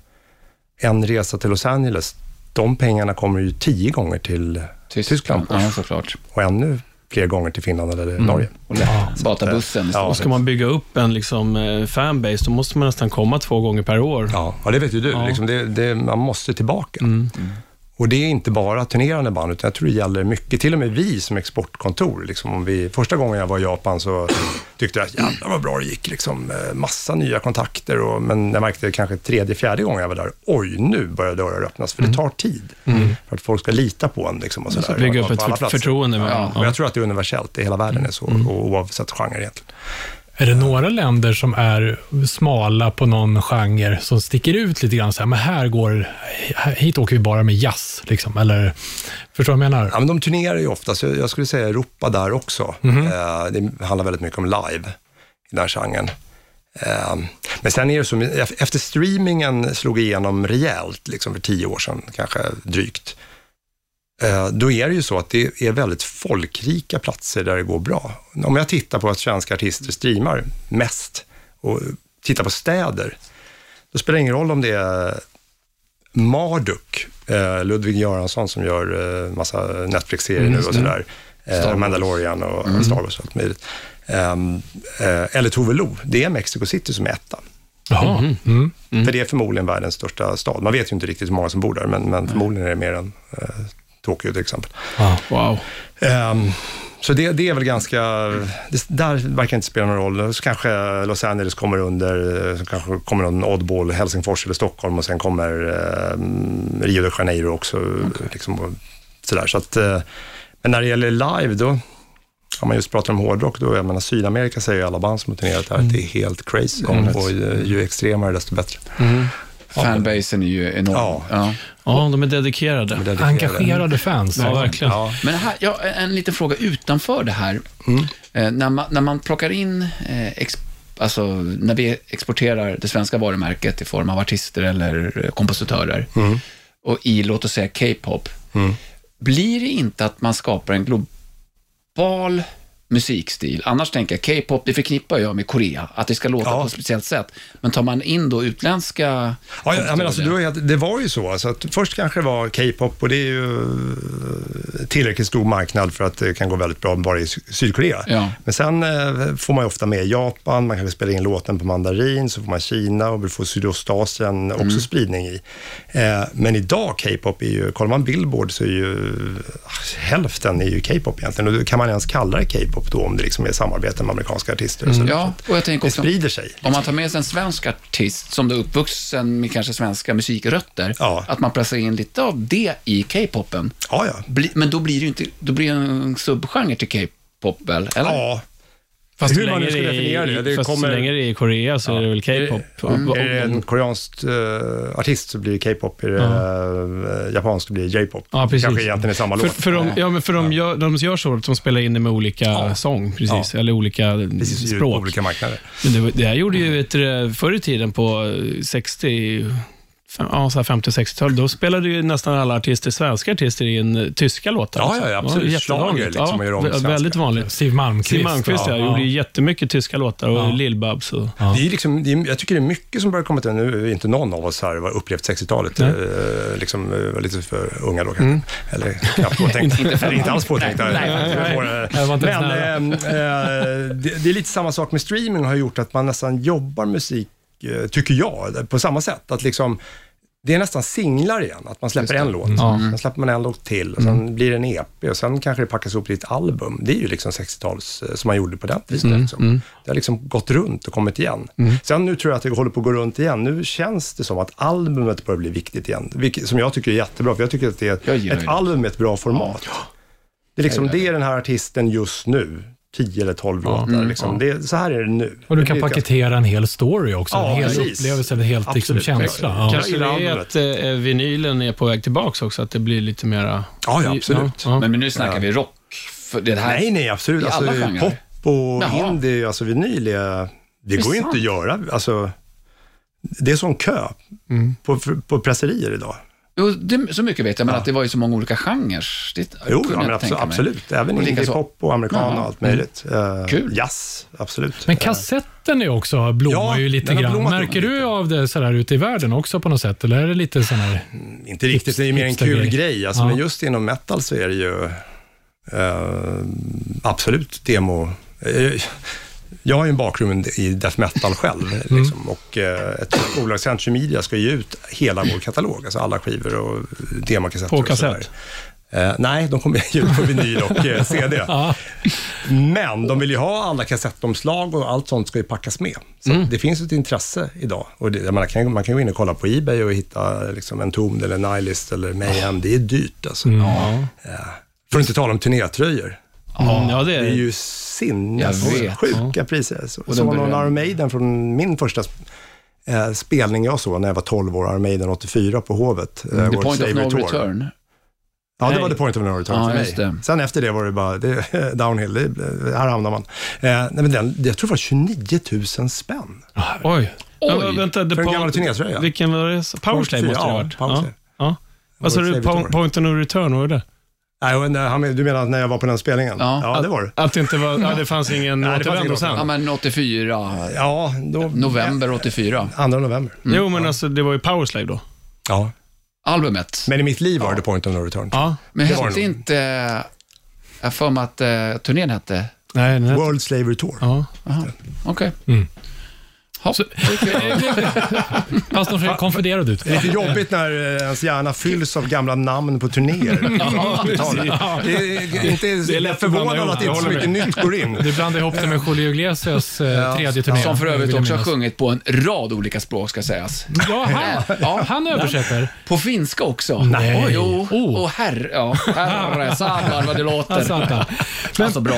en resa till Los Angeles. De pengarna kommer ju tio gånger till Tyskland Ja, såklart. och ännu fler gånger till Finland eller Norge. Och bata bussen. Ja. Och ska man bygga upp en liksom, eh, fanbase, då måste man nästan komma två gånger per år. Ja, ja det vet ju du. Ja. Liksom det, det, man måste tillbaka. Mm. Och det är inte bara turnerande band, utan jag tror det gäller mycket. Till och med vi som exportkontor. Liksom, om vi, första gången jag var i Japan så tyckte jag att jävlar vad bra det gick. Liksom, eh, massa nya kontakter. Och, men jag märkte kanske tredje, fjärde gången jag var där, oj, nu börjar dörrar öppnas. För det tar tid. För att folk ska lita på en. Liksom, och så Mm. Så där, bygga upp ett för, förtroende med Ja, Och jag tror att det är universellt. I hela världen är så, Mm. och oavsett genre egentligen. Är det några länder som är smala på någon genre som sticker ut lite grann? Så här, men här går, hit åker vi bara med jazz, liksom. eller förstår du vad jag menar? Ja, men de turnerar ju ofta, så jag skulle säga Europa där också. Mhm. Eh, det handlar väldigt mycket om live i den här genren. Eh, men sen är det så, efter streamingen slog igenom rejält, liksom för tio år sedan, kanske drygt, då är det ju så att det är väldigt folkrika platser där det går bra. Om jag tittar på att svenska artister streamar mest och tittar på städer, då spelar det ingen roll om det är Marduk, eh, Ludvig Göransson som gör eh, massa Netflix-serier nu och sådär. Eh. Mandalorian och Star Wars och allt möjligt. Ehm, eh, eller Tove Lo, det är Mexico City som är etta. Jaha. Mm. För det är förmodligen världens största stad. Man vet ju inte riktigt hur många som bor där, men, men förmodligen är det mer än eh, Tokyo till exempel. Wow. Ehm, så det, det är väl ganska, det, där verkar inte spela någon roll. Så kanske Los Angeles kommer under, eh, så kanske kommer någon oddball, Helsingfors eller Stockholm och sen kommer eh, Rio de Janeiro också. Liksom, och sådär. Så att, eh, men när det gäller live, då, om man just pratar om hårdrock, då, jag menar Sydamerika säger ju alla band som har turnerat här att det är helt crazy. Och ju, ju extremare desto bättre. Fanbasen är ju enorm. Ja. Ja. Ja, de är dedikerade. dedikerade. Engagerade fans. Ja, verkligen. Ja. Men här, ja, en liten fråga utanför det här. Eh, när, man, när man plockar in, eh, ex, alltså när vi exporterar det svenska varumärket i form av artister eller eh, kompositörer och i, låt oss säga, K-pop, blir det inte att man skapar en global musikstil? Annars tänker jag, K-pop, det förknippar jag med Korea, att det ska låta Ja. på ett speciellt sätt. Men tar man in då utländska Ja, ja, men alltså, det var ju så. Alltså att först kanske det var K-pop och det är ju eh, tillräckligt stor marknad för att det kan gå väldigt bra bara i Sy- Sydkorea. Ja. Men sen eh, får man ju ofta med Japan, man kanske spelar in låten på mandarin, så får man Kina och vi får Sydostasien också Mm. spridning i. Eh, men idag, K-pop är ju, kollar man Billboard så är ju ah, hälften är ju K-pop egentligen. Och då kan man ens kalla det K-pop då om det liksom är samarbete med amerikanska artister. och så. Ja, och jag tänker Det också, sprider sig. om man tar med sig en svensk artist som är uppvuxen med kanske svenska musikrötter, Ja. att man placerar in lite av det i K-popen. Ja, ja. Men då blir det ju inte, då blir det en subgenre till K-pop väl? Eller? Ja, Fast Hur man nu ska definiera det, det fast kommer- så länge det är i Korea så är det väl K-pop. Mm. Är det en koreansk eh, artist så blir det K-pop, är det eh, japansk så blir det J-pop. Ja, precis. Kanske egentligen är samma För, låt. för, de, ja, men för de, gör, de gör så att de spelar in det med olika Ja. sång, precis, Ja. eller olika Precis, språk. olika marknader. Men det, det här gjorde ju ett, eh, förr i tiden på 60, fem- ja, så här 50-60-tal, då spelade ju nästan alla artister, svenska artister, in eh, tyska låtar. Ja, ja, absolut. jättevanligt. Schlager liksom, ja, gör om. Väldigt vanligt. Steve Malmkvist. Siw Malmkvist ja, gjorde ju jättemycket tyska låtar och Ja. Lill-Babs. Och, Ja. Det är liksom, det är, jag tycker det är mycket som börjar komma till, nu inte någon av oss här har upplevt 60-talet, Nej. eh, liksom eh, var lite för unga då kanske. Eller knappt påtänkt. *laughs* Eller inte alls påtänkta. Nej, nej, nej. Inte ens Men eh, eh, det, det är lite samma sak med streaming har gjort att man nästan jobbar musik, eh, tycker jag, på samma sätt. Att liksom, det är nästan singlar igen, att man släpper en låt, Ja. sen släpper man en låt till, och sen blir det en EP och sen kanske det packas ihop till ett album. Det är ju liksom 60-tals, eh, som man gjorde på den tiden. Liksom. Det har liksom gått runt och kommit igen. Sen nu tror jag att det håller på att gå runt igen. Nu känns det som att albumet börjar bli viktigt igen, vilket, som jag tycker är jättebra, för jag tycker att det är ett det. album är ett bra format. Det är liksom, det är den här artisten just nu. 10 eller 12 låtar. Liksom. det, så här är det nu. Och du Det kan paketera en hel story också. Ja, en hel precis. upplevelse, en helt liksom, Absolut. känsla. Ja. Kanske- det är att eh, vinylen är på väg tillbaka också, att det blir lite mera... Ja, ja, absolut. Ja, ja. Men, men nu snackar Ja. vi rock. För det här, Nej, nej, absolut. Alltså, pop och Jaha. indie, alltså vinyl, är, det är går ju inte att göra. Alltså, det är sån kö Mm. på, på presserier idag. Jo, det, så mycket vet jag, men att det var ju så många olika genrer. Det Jo, ja, men absolut, absolut. Även Och indie, likaså- pop och amerikan Jaha. och allt möjligt. Eh, Kul. Jazz, absolut. Men Eh, kassetten är också, blommar Ja, ju lite grann. Märker lite. du av det sådär ute i världen också på något sätt? Eller är det lite sån här... Inte riktigt, det är mer en kul grej. Alltså, Ja. Men just inom metal så är det ju eh, absolut demo. Eh, jag har ju en bakgrund i death metal själv. Mm. Liksom, och eh, ett bolag, Century Media, ska ge ut hela vår katalog. Alltså alla skivor och demokassetter. På kassett? Eh, nej, de kommer ge ut på vinyl och eh, *laughs* CD. Ja. Men de vill ju ha alla kassettomslag och allt sånt ska ju packas med. Så Mm. det finns ett intresse idag. Och det, man, kan, man kan gå in och kolla på Ebay och hitta liksom, en Tom eller Nihilist eller Mayhem. Det är dyrt alltså. Mm. För att inte tala om turnétröjor. Mm, ja, det Det är, är ju sinnessjuka priser. Så, Och så någon Iron Maiden från min första eh, spelning jag såg när jag var 12 år, Iron Maiden 84 på Hovet. eh, The World point of no Tour. return. Ja, det Nej. var the point of no return Ja, för mig. det. Sen efter det var det bara det, *laughs* downhill, det, här hamnar man. Eh, nej, men den, jag tror det var 29 000 spänn. oj. Oj. Ja, vänta, the För en gammal turnétröja. Vilken var det? Powerslave måste det ha Ja, varit. Ja. Ja. Vad sa du? Point of no return, vad var det? Nej, du menar när jag var på den spelningen? Ja. Ja, det var det. Att det inte var, ja, det fanns ingen *laughs* Nej, återvändo sen? Ja, men 84. Ja, då, November 84. 2 november. Jo, men alltså det var ju Powerslave då. Ja. Albumet. Men i mitt liv var det point of no return. Ja. Men det hette inte... Jag för mig att uh, turnén hette... Nej. World Slavery Tour. Ja. Okej. Mm. Hopp. *laughs* Pastorn ser konfunderad ut. Det är lite jobbigt när eh, ens hjärna fylls av gamla namn på turnéer. *laughs* Det är inte Det är lätt att blanda förvånande ihop, att inte jag så håller mycket nytt går in. Du blandar ihop det med Julio Iglesias eh, tredje turné. Som för övrigt jag också har minnas. sjungit på en rad olika språk, ska sägas. Ja, han, Ja. *laughs* han översätter. På finska också. Nej. Jo. Oh. Och herr, ja, herre, samar vad det låter. Alltså, vänta. alltså bra.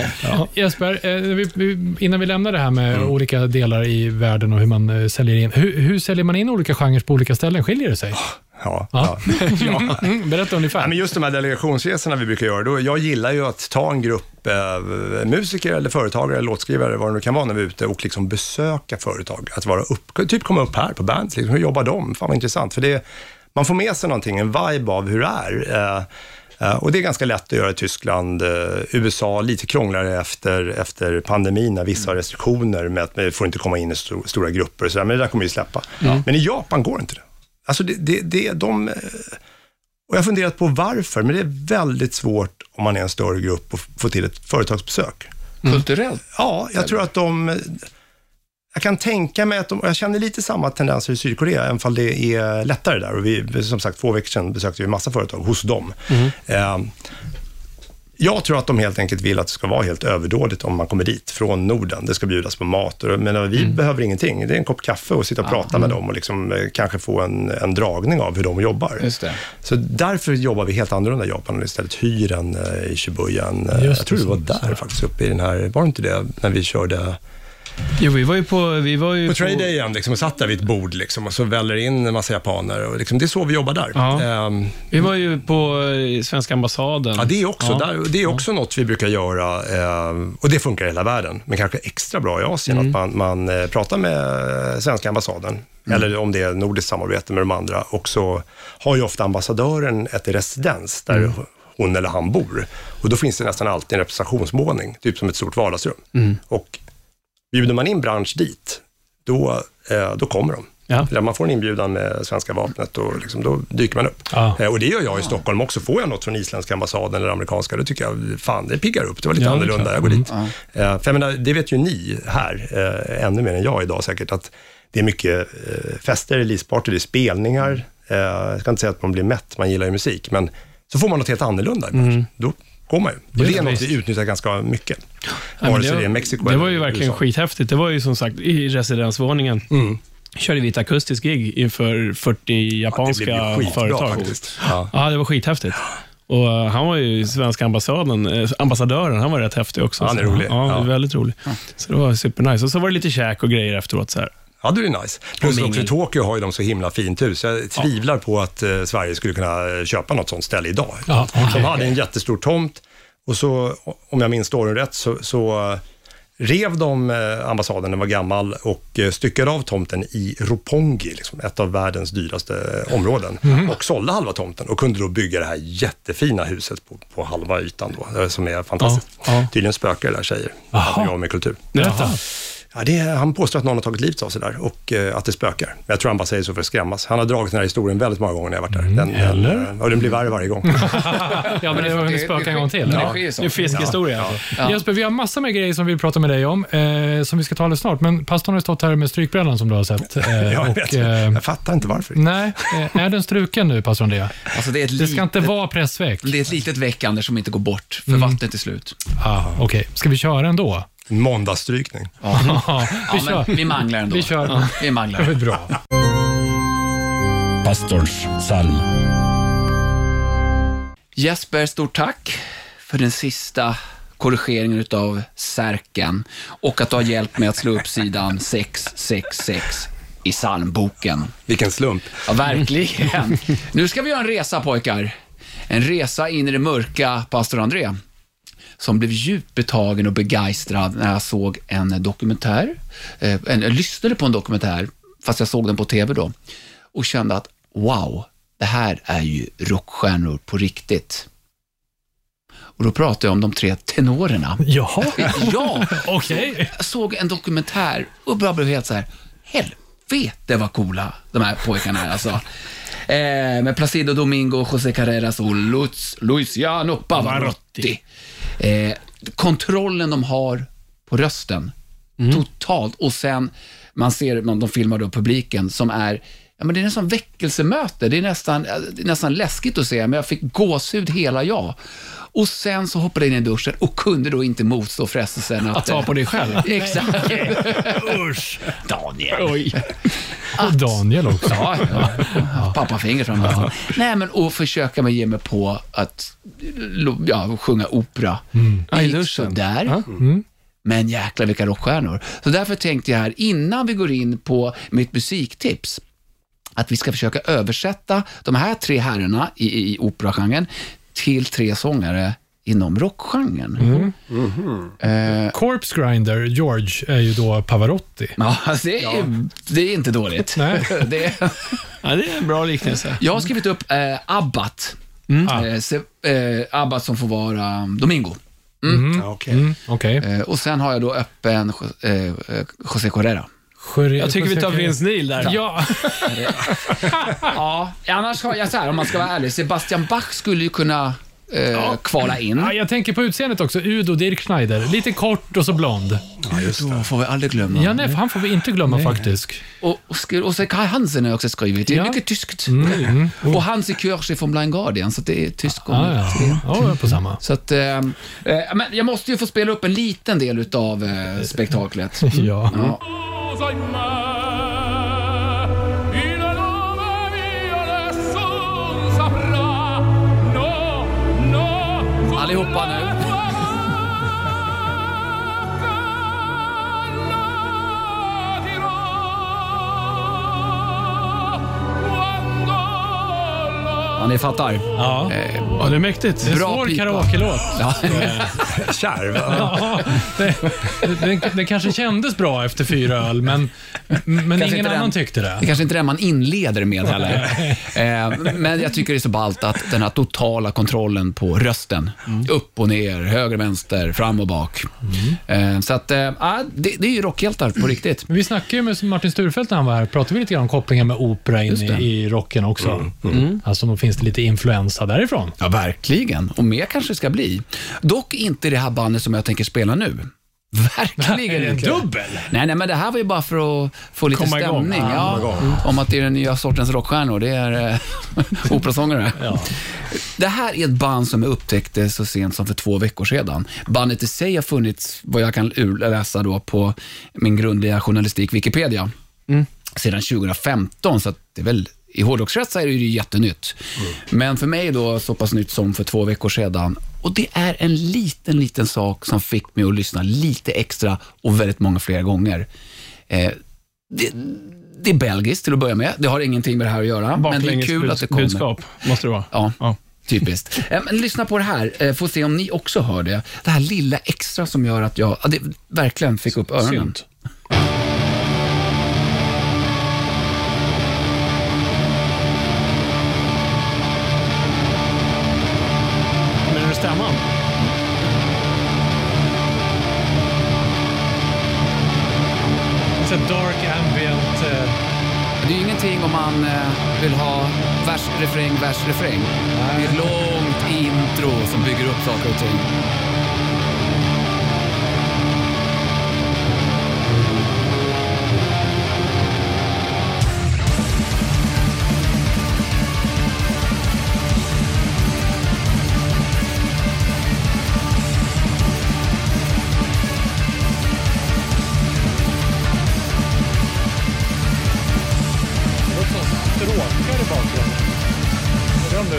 Jesper, eh, vi, vi, innan vi lämnar det här med olika delar i världen och hur man eh, säljer in. Hur, hur säljer man in olika genrer på olika ställen? Skiljer det sig? Ja, *laughs* Ja. ja. Mm, berätta ungefär. Ja, men just de här delegationsresorna vi brukar göra, då, jag gillar ju att ta en grupp eh, musiker eller företagare, eller låtskrivare, vad det nu kan vara, när vi är ute och liksom besöka företag. Att vara upp, typ komma upp här på Bands, liksom, hur jobbar de? Fan vad intressant, för det, man får med sig någonting, en vibe av hur det är. Eh, och det är ganska lätt att göra i Tyskland, eh, USA, lite krångligare efter, efter pandemin när vissa har restriktioner med att man får inte komma in i sto, stora grupper och sådär, men det där kommer vi släppa. Men i Japan går inte det. Alltså det, det, det, de, eh, och jag har funderat på varför, men det är väldigt svårt om man är en större grupp att få till ett företagsbesök. Kulturellt. Ja, jag tror att de... Jag kan tänka mig att de, jag känner lite samma tendenser i Sydkorea, även fall det är lättare där. Och vi, som sagt, två veckor sedan besökte vi massa företag hos dem. Eh, jag tror att de helt enkelt vill att det ska vara helt överdådigt om man kommer dit från Norden. Det ska bjudas på mat. Och, men vi behöver ingenting. Det är en kopp kaffe och sitta och prata med dem och liksom, eh, kanske få en, en dragning av hur de jobbar. Så därför jobbar vi helt annorlunda i Japan och istället hyr en eh, i Shibuya. Eh, jag tror det, var där faktiskt, uppe i den här, var det inte det, när vi körde Jo, vi var ju på... Vi var ju på Trade Day igen liksom, och satt där vid ett bord liksom, och så väller in en massa japaner. Och, liksom, det är så vi jobbar där. Ja. Ehm, Vi var ju på eh, svenska ambassaden. Ja, det är också, Ja. där, det är också något vi brukar göra eh, och det funkar i hela världen, men kanske extra bra i Asien, Mm. att man, man eh, pratar med svenska ambassaden, eller om det är nordiskt samarbete med de andra, och så har ju ofta ambassadören ett residens där Mm. hon eller han bor. Och då finns det nästan alltid en representationsvåning, typ som ett stort vardagsrum. Mm. Och bjuder man in bransch dit, då, eh, då kommer de. Ja. Man får en inbjudan med svenska vapnet och liksom, då dyker man upp. Ja. Eh, Och det gör jag i Stockholm också. Får jag något från isländska ambassaden eller amerikanska, då tycker jag, fan, det piggar upp. Det var lite Ja, annorlunda, jag går dit. Eh, För jag menar, det vet ju ni här, ännu mer än jag idag säkert, att det är mycket fester, releaseparty, det är spelningar. Jag ska inte säga att man blir mätt, man gillar ju musik, men så får man något helt annorlunda branschen. Då går man ju. Och det är Ja, något vi utnyttjar ganska mycket. Ja, Vare sig det är Mexiko Det var ju verkligen USA. skithäftigt. Det var ju som sagt i residensvåningen. Mm. Körde vi ett akustiskt gig inför 40 japanska det ju skitbra företag. faktiskt. Ja. Ja, det var skithäftigt. Och eh, han var ju svenska ambassaden, eh, ambassadören, han var rätt häftig också. Han är rolig. Ja, Ja. väldigt rolig. Så det var supernice. Och så var det lite käk och grejer efteråt. Så här. Ja, det är nice. Plus också i. Tokyo har ju de så himla fint hus. Jag tvivlar på att eh, Sverige skulle kunna eh, köpa något sånt ställe idag. Ja. De hade en jättestor tomt och så, om jag minns storyn rätt, så, så eh, rev de eh, ambassaden, den var gammal, och styckade av tomten i Roppongi, liksom, ett av världens dyraste områden, och sålde halva tomten och kunde då bygga det här jättefina huset på, på halva ytan då, som är fantastiskt. Ja, ja. Tydligen spökar det där Jaha. att jag med kultur. Berätta. Ja, det han påstår att någon har tagit livet av sig där och eh, att det spökar. Men jag tror han bara säger så för att skrämmas. Han har dragit den här historien väldigt många gånger när jag varit där. Den, den, eller? eh, och den blir värre varje gång. Ja, men det har hunnit spöka en gång till. Det Ja. så. Det är fiskhistoria. alltså. Ja. Jesper, vi har massor med grejer som vi vill prata med dig om, eh, som vi ska ta alldeles snart. Men pastorn har stått här med strykbrällan som du har sett. Eh, jag, och, vet, eh, jag fattar inte varför. nej, eh, är den struken nu, pastor Andrea? Alltså det, är ett Det ska inte vara pressväck. det är ett litet väck, Anders, som inte går bort, för Mm. vattnet är slut. Ah, Okej, ska vi köra ändå? Måndagsstrykning. Ja, *laughs* vi Ja, kör. vi manglar ändå. Vi kör. Vi manglar. *laughs* Det är bra. Pastorns psalm. Jesper, stort tack för den sista korrigeringen utav Särken och att du har hjälpt mig att slå upp sidan 666 i psalmboken. Vilken slump. Ja, verkligen. Nu ska vi göra en resa pojkar. En resa in i det mörka, pastor André, som blev djupt betagen och begeistrad när jag såg en dokumentär. Eh, en, jag lyssnade på en dokumentär, fast jag såg den på TV då, och kände att wow, det här är ju rockstjärnor på riktigt. Och då pratar jag om de tre tenorerna. *laughs* Jaha, Ja, okej. jag såg en dokumentär och bara blev helt så här, helvete vad coola de här pojkarna är alltså. Eh, med Placido Domingo, José Carreras och Luz, Luciano Pavarotti. Eh, kontrollen de har på rösten, totalt. Och sen, man ser, de filmar då publiken som är Ja, men det är nästan väckelsemöte. Det är nästan, det är nästan läskigt att se, men jag fick gåshud hela jag. Och sen så hoppade jag in i duschen och kunde då inte motstå frestelsen att... Att ta på dig själv. *laughs* Exakt. *laughs* Usch. Daniel. Oj. Och Daniel också. Ja, ja, ja. pappafinger framför Nej, men och försöka ge mig på att ja, sjunga opera. I Det gick duschen. sådär. Ja. Men jäklar vilka rockstjärnor. Så därför tänkte jag här, innan vi går in på mitt musiktips, att vi ska försöka översätta de här tre herrarna i, i operagenren till tre sångare inom rockgenren. Eh, Corpse Grinder, George, är ju då Pavarotti. ja, *laughs* det, är, det är inte dåligt. Nej. *laughs* Det är, Ja, det är en bra liknelse. jag har skrivit upp eh, Abbat. Eh, se, eh, Abbat som får vara um, Domingo. Ja, okej. Mm, Okej. Eh, och sen har jag då öppen eh, José Correra. Jag tycker vi tar Vince Neil där. Ja, *laughs* Ja, annars har jag så här, om man ska vara ärlig, Sebastian Bach skulle ju kunna eh, kvala in. Ja, jag tänker på utseendet också. Udo Dirk Schneider. Lite kort och så blond. Då får vi aldrig glömma. Ja, nej, han får vi inte glömma faktiskt. Och, och, och så Kai Hansen har jag också skrivit. Det är Ja. Mm, mycket tyskt. Och Hansi Kirche från Blind Guardian, så det är tysk och Ah, ja. ja, jag är på samma. Så att, eh, eh, men jag måste ju få spela upp en liten del utav eh, spektaklet. *laughs* Ja. Ja. Allihopa nu. Ja, ni fattar. Ja. Ja, det är mäktigt. Det är en bra svår pipa. karaoke-låt. *laughs* Ja. *laughs* Kärv. *laughs* Ja, det, det, det kanske kändes bra efter fyra öl, men, men Kanske ingen inte annan den. tyckte det. Det kanske inte är det man inleder med heller. Eh, men jag tycker det är så ballt att den här totala kontrollen på rösten. Upp och ner, höger, vänster, fram och bak. Eh, så att, eh, ja, det, det är ju rockhjältar på riktigt. Men vi snackade ju med Martin Sturfeldt när han var här. Pratade vi lite grann om kopplingen med opera in i, i rocken också. Alltså, då finns det lite influensa därifrån. Ja, verkligen. Och mer kanske ska bli. Dock inte det här bandet som jag tänker spela nu. Verkligen Är det en inte. dubbel? Nej, nej, men det här var ju bara för att få lite Komma igång. stämning. Ah, ja, Om att det är den nya sortens rockstjärnor. Det är eh, *laughs* operasångare. Det här är ett band som jag upptäckte så sent som för två veckor sedan. Bandet i sig har funnits, vad jag kan läsa då på min grundliga journalistik, Wikipedia, sedan 2015. Så att det är väl i hårdrockskretsar är det ju jättenytt. Men för mig då så pass nytt som för två veckor sedan. Och det är en liten, liten sak som fick mig att lyssna lite extra och väldigt många fler gånger. Eh, det, det är belgiskt till att börja med. Det har ingenting med det här att göra. Men det är kul att det kommer. budskap måste det vara. Ja, Ja. typiskt. *laughs* Eh, Men lyssna på det här, eh, får se om ni också hör det. Det här lilla extra som gör att jag ja, det verkligen fick upp öronen. Synt. Refräng, vers, refräng. Det är ett långt intro som bygger upp saker och ting.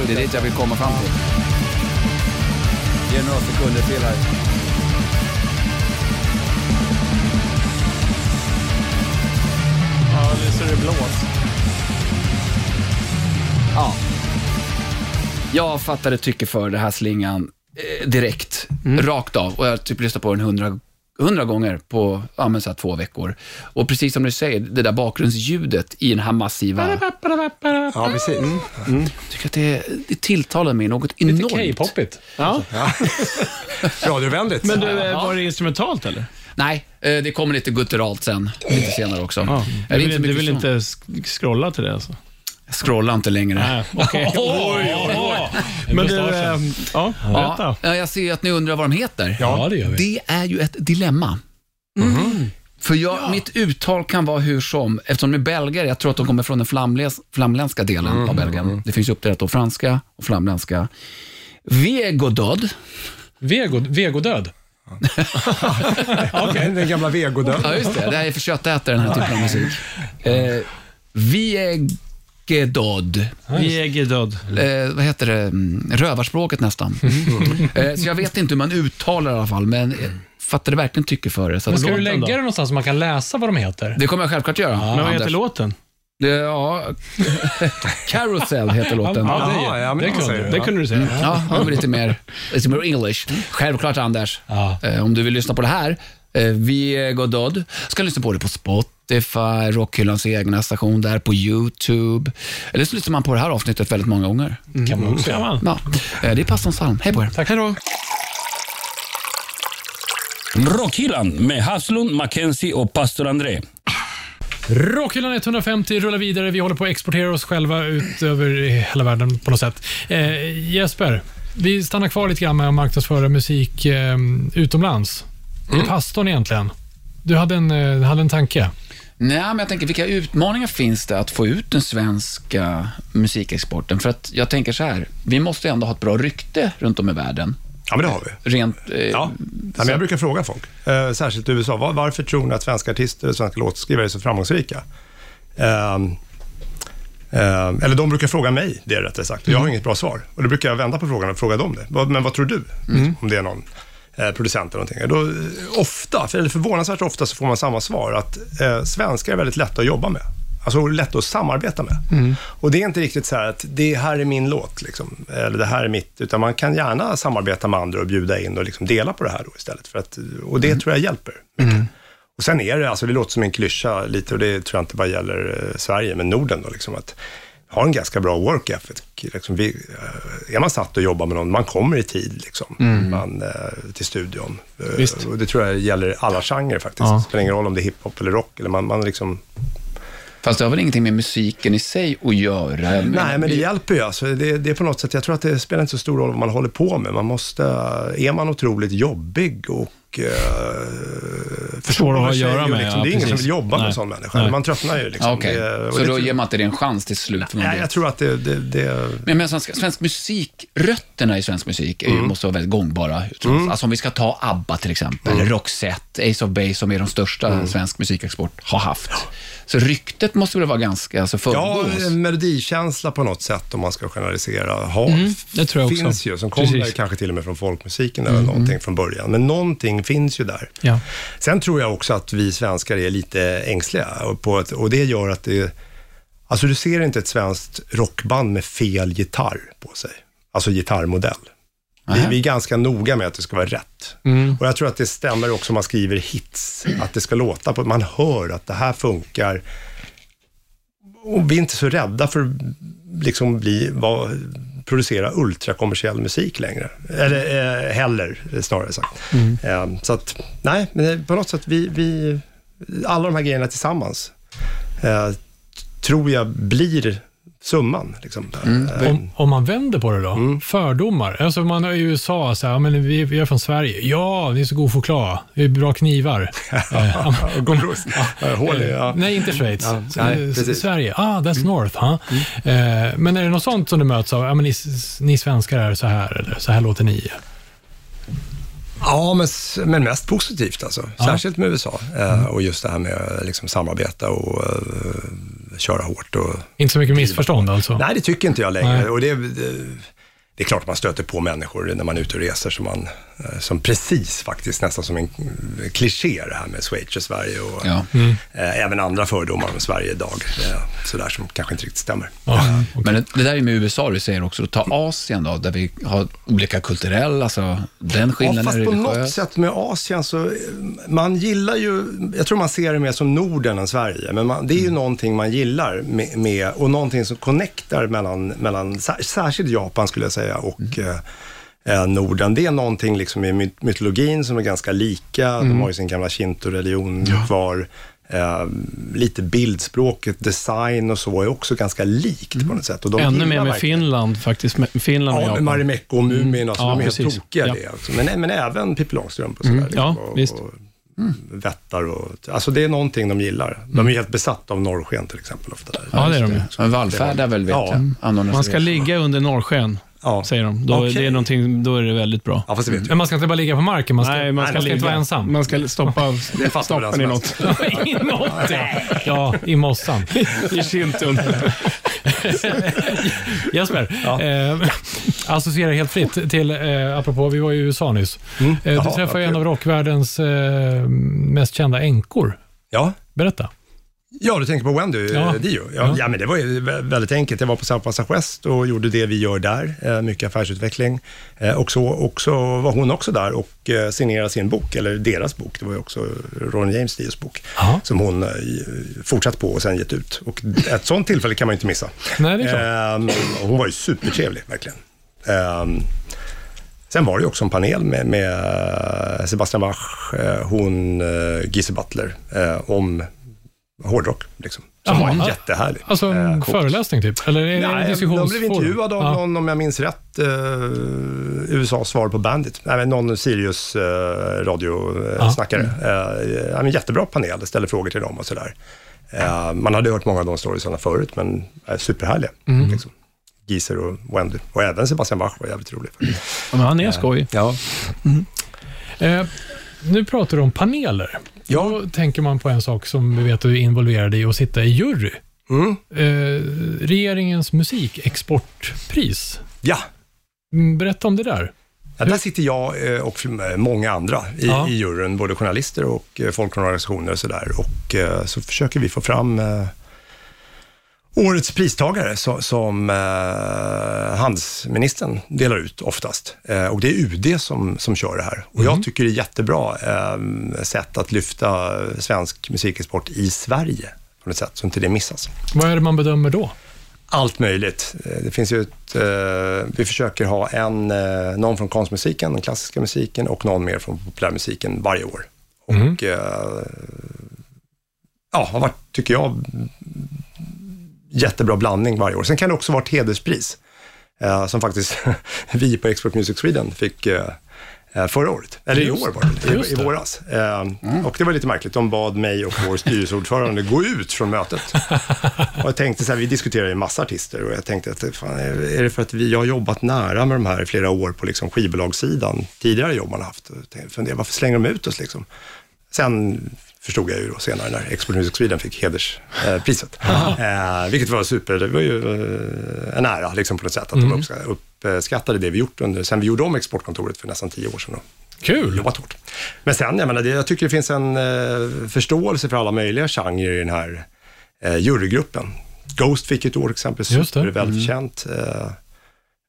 Det är dit jag vill komma fram till. Ge några sekunder till här. Ja, nu ser det blås. Ja. Jag fattade tycke för det här slingan eh, direkt, rakt av. Och jag har typ lyssnat på den hundra, hundra gånger på ja, men så här två veckor. Och precis som du säger, det där bakgrundsljudet i den här massiva... Ja, precis. Jag tycker att det, det tilltalar mig något Lite enormt. K-popigt. Ja. *laughs* Radiovänligt. Men du, eh, var det instrumentalt eller? Nej, eh, det kommer lite gutturalt sen, lite senare också. Ja. Du vill, du vill inte scrolla till det alltså? Jag scrollar inte längre. Nej, okej. *laughs* Men du, eh, ja, Ja, berätta. ja, jag ser att ni undrar vad de heter. Ja, det gör vi. Det är ju ett dilemma. För jag, mitt uttal kan vara hur som, eftersom de är belgare, jag tror att de kommer från den flamläs, flamländska delen av Belgien. Det finns uppdelat på franska och flamländska. Vegodod, Vego, vegodöd. *laughs* Okej, Den gamla vegodöden. ja just det, det här är för köttätare den här typen av musik. Eh, Vieg, Jägedod. Jägedöd. Eh, vad heter det? Mm, Rövarspråket nästan. eh, så jag vet inte hur man uttalar i alla fall, men jag fattade verkligen tycke för det. Så Men att, ska du lägga det någonstans så man kan läsa vad de heter? det kommer jag självklart göra. Men vad heter Anders. låten? Det, ja, *laughs* Carousel heter låten. Ja, det- Jaha, ja, men det det kunde du. Det kunde du säga. Ja, det var lite mer, lite mer English. Självklart Anders, Ja. eh, om du vill lyssna på det här, eh, Vi Godod, ska lyssna på det på Spotify, Rockhyllans egna station där, på YouTube. Eller så lyssnar man på det här avsnittet väldigt många gånger. Kan man också Ja, göra. Ja, eh, det är pastorns psalm. Hej på er. Tack. Hej då. Rockhyllan med Haslund, Mackenzie och pastor André. Rockhyllan 150 rullar vidare. Vi håller på att exportera oss själva ut över hela världen på något sätt. Eh, Jesper, vi stannar kvar lite grann med att marknadsföra musik eh, utomlands. Mm. Pastorn egentligen? Du hade en, eh, hade en tanke. Nej, men jag tänker, vilka utmaningar finns det att få ut den svenska musikexporten? För att jag tänker så här, vi måste ändå ha ett bra rykte runt om i världen. Ja, men det har vi. Rent... Eh, Ja. Ja, men jag brukar fråga folk, eh, särskilt i USA, var, varför tror ni att svenska artister och svenska låtskrivare är så framgångsrika? Ehm, eller de brukar fråga mig det rättare sagt. Jag har inget bra svar. Och då brukar jag vända på frågan och fråga dem det. Men vad tror du? Om det är någon eh, producent eller någonting. Då, eh, ofta, eller förvånansvärt ofta, så får man samma svar. Att eh, svenskar är väldigt lätta att jobba med. Alltså lätta att samarbeta med. Och det är inte riktigt så här att det här är min låt, liksom, eller det här är mitt, utan man kan gärna samarbeta med andra och bjuda in och liksom dela på det här då istället. För att, och det tror jag hjälper mycket. Och sen är det, alltså det låter som en klyscha lite och det tror jag inte bara gäller eh, Sverige, men Norden då, liksom att ha en ganska bra work ethic. Liksom vi, eh, är man satt och jobbar med någon, man kommer i tid liksom, man, eh, till studion. Eh, Visst. Och det tror jag gäller alla genrer faktiskt. Ja. Det spelar ingen roll om det är hiphop eller rock, eller man, man liksom Fast det har väl ingenting med musiken i sig att göra? Nej, men det hjälper ju. Alltså, det, det är på något sätt, jag tror att det spelar inte så stor roll vad man håller på med. Man måste, är man otroligt jobbig och Svår att ha att göra med, Liksom, ja, det är ingen som vill jobba med Nej. en sån människa. Nej. Man tröttnar ju. Liksom. Okej, Det- och så det då ger man inte det en chans till slut? Nej, jag tror att det... det, det Men med svensk, svensk musik, rötterna i svensk musik är, Mm. måste vara väldigt gångbara. Alltså om vi ska ta ABBA till exempel, Mm. Roxette, Ace of Base som är de största svensk musikexport har haft. Så ryktet måste väl vara ganska alltså, Ja, föregås? en melodikänsla på något sätt om man ska generalisera. Har, Mm, det tror jag också. finns ju, som kommer Precis. kanske till och med från folkmusiken eller någonting från början. Men någonting finns ju där. Ja. Sen tror jag också att vi svenskar är lite ängsliga och, på ett, och det gör att det... Alltså du ser inte ett svenskt rockband med fel gitarr på sig. Alltså gitarrmodell. Vi, vi är ganska noga med att det ska vara rätt. Och jag tror att det stämmer också om man skriver hits, att det ska låta på, man hör att det här funkar. Och vi är inte så rädda för liksom bli, va, producera ultrakommersiell musik längre. Eller eh, heller, snarare sagt. Eh, så att, nej, men på något sätt, vi, vi, alla de här grejerna tillsammans eh, tror jag blir summan. Liksom. Eh, Om, om man vänder på det då, Mm. fördomar. Alltså man är i USA, så här, ja, men vi, vi är från Sverige. Ja, ni är så god choklad. Vi är bra knivar. *laughs* Eh, hål ja. Nej, inte Schweiz. Ja, nej. Sverige. Ah, that's North. Huh? Eh, men är det något sånt som du möts av? Ja, men ni, ni svenskar är så här, eller så här låter ni. Ja, men, men mest positivt alltså. Ja. Särskilt med USA. Eh, och just det här med liksom, samarbeta och eh, köra hårt. Och, Inte så mycket missförstånd alltså? Nej, det tycker inte jag längre. Nej. Och det, det, det är klart att man stöter på människor när man är ute och reser som, man, som precis faktiskt nästan som en mm, kliché det här med Schweiz och Sverige och Ja. eh, även andra fördomar om Sverige idag. Eh, sådär som kanske inte riktigt stämmer. Ja. Men det, det där är med USA du säger också. Ta Asien då, där vi har olika kulturella, alltså den Ja, skillnaden fast är på något sätt med Asien så, eh, man gillar ju, jag tror man ser det mer som Norden än Sverige, men man, det är ju någonting man gillar med, med och någonting som connectar mellan, mellan sär- särskilt Japan skulle jag säga och eh, eh, Norden. Det är någonting liksom i my- mytologin som är ganska lika, de har ju sin gamla shinto-religion kvar. Eh, lite bildspråket, design och så är också ganska likt på något sätt. Och de Ännu mer med verkligen- Finland faktiskt. Med Finland och Ja, med. Marimekko och Mumin, alltså, Ja, de är helt tokiga Ja. det. Alltså. Men, men även Pippi Långstrump och sådär. Mm, ja, och, visst. Och, vättar och, alltså det är någonting de gillar. De är helt besatta av norrsken till exempel ofta. Där. Ja, det är de ju. Vallfärdar väl, vet Ja. jag. Man ska ligga under norrsken, Ja. säger de. Då, Okej. det är någonting, då är det väldigt bra. Ja, fast det vet. Men man ska inte bara ligga på marken, man ska, Nej, man ska, man ska ligga. inte vara ensam. Man ska stoppa, *laughs* den *laughs* i något. I något, ja. ja, i mossan. *laughs* I kintun. Jesper, eh, associerar helt fritt till, eh, apropå, vi var i USA nyss. Eh, du Jaha, träffade vad en av rockvärldens eh, mest kända änkor. Ja. Berätta. Ja, du tänker på Wendy Ja. ja. Dio? Ja, Ja. ja. men det var ju vä- väldigt enkelt. Jag var på South West och gjorde det vi gör där, eh, mycket affärsutveckling. Eh, Och så också var hon också där och eh, signerade sin bok, eller deras bok, det var ju också Ron James Dios bok, Ja. som hon eh, fortsatt på och sen gett ut. Och ett sånt tillfälle kan man ju inte missa. Nej, det är klart. Ehm, hon var ju supertrevlig, verkligen. Ehm, sen var det ju också en panel med, med eh, Sebastian Bach, eh, hon, Gise Butler, eh, om hårdrock. Liksom. Som Jaha, var jättehärlig. Alltså en Eh, föreläsning typ? Eller är det Nej, de diskussionsforum? blev intervjuade av Ja. någon, om jag minns rätt, uh, USAs svar på Bandit. Nej, någon Sirius radiosnackare. Uh, ja, men jättebra panel, ställde frågor till dem och sådär. Eh, man hade hört många av de storiesarna förut, men uh, superhärliga. Liksom. Giser och Wendy. Och även Sebastian Bach var jävligt rolig. faktiskt. Ja, men han är skoj. Ja. Eh, nu pratar du om paneler. Ja. Då tänker man på en sak som vi vet att du är involverad i, att sitta i jury. Mm. Eh, regeringens musikexportpris. ja. Mm, Berätta om det där. Ja, där sitter jag eh, och många andra i, Ja. i juryn, både journalister och eh, folk från organisationer och sådär. Och eh, så försöker vi få fram årets pristagare som, som eh, handelsministern delar ut oftast. Eh, och det är UD som, som kör det här. Och jag tycker det är jättebra eh, sätt att lyfta svensk musikexport i Sverige på något sätt, så inte det missas. Vad är det man bedömer då? Allt möjligt. Eh, Det finns ju ett, eh, vi försöker ha en, eh, någon från konstmusiken, den klassiska musiken och någon mer från populärmusiken varje år. Och eh, ja, har varit, tycker jag, jättebra blandning varje år. Sen kan det också vara ett hederspris, eh, som faktiskt *laughs* vi på Export Music Sweden fick eh, eh, förra året, eller i Just- år var det, i, i våras. Eh, Och det var lite märkligt, de bad mig och vår styrelseordförande gå ut från mötet. *laughs* Och jag tänkte så här, vi diskuterar ju massa artister och jag tänkte att fan, är det för att vi jag har jobbat nära med de här i flera år på liksom skivbolagssidan, tidigare jobb man haft. Tänkte, funderade, varför slänger de ut oss liksom? Sen förstod jag ju då senare när Export Music Sweden fick hederspriset. *laughs* Eh, vilket var super, det var ju eh, en ära liksom på något sätt att de uppska- uppskattade det vi gjort under, sen vi gjorde om exportkontoret för nästan tio år sedan. Då Kul! jobbat hårt. Men sen, jag menar, det, jag tycker det finns en eh, förståelse för alla möjliga genrer i den här eh, jurygruppen. Ghost fick ett år exempelvis, Just det. välförtjänt.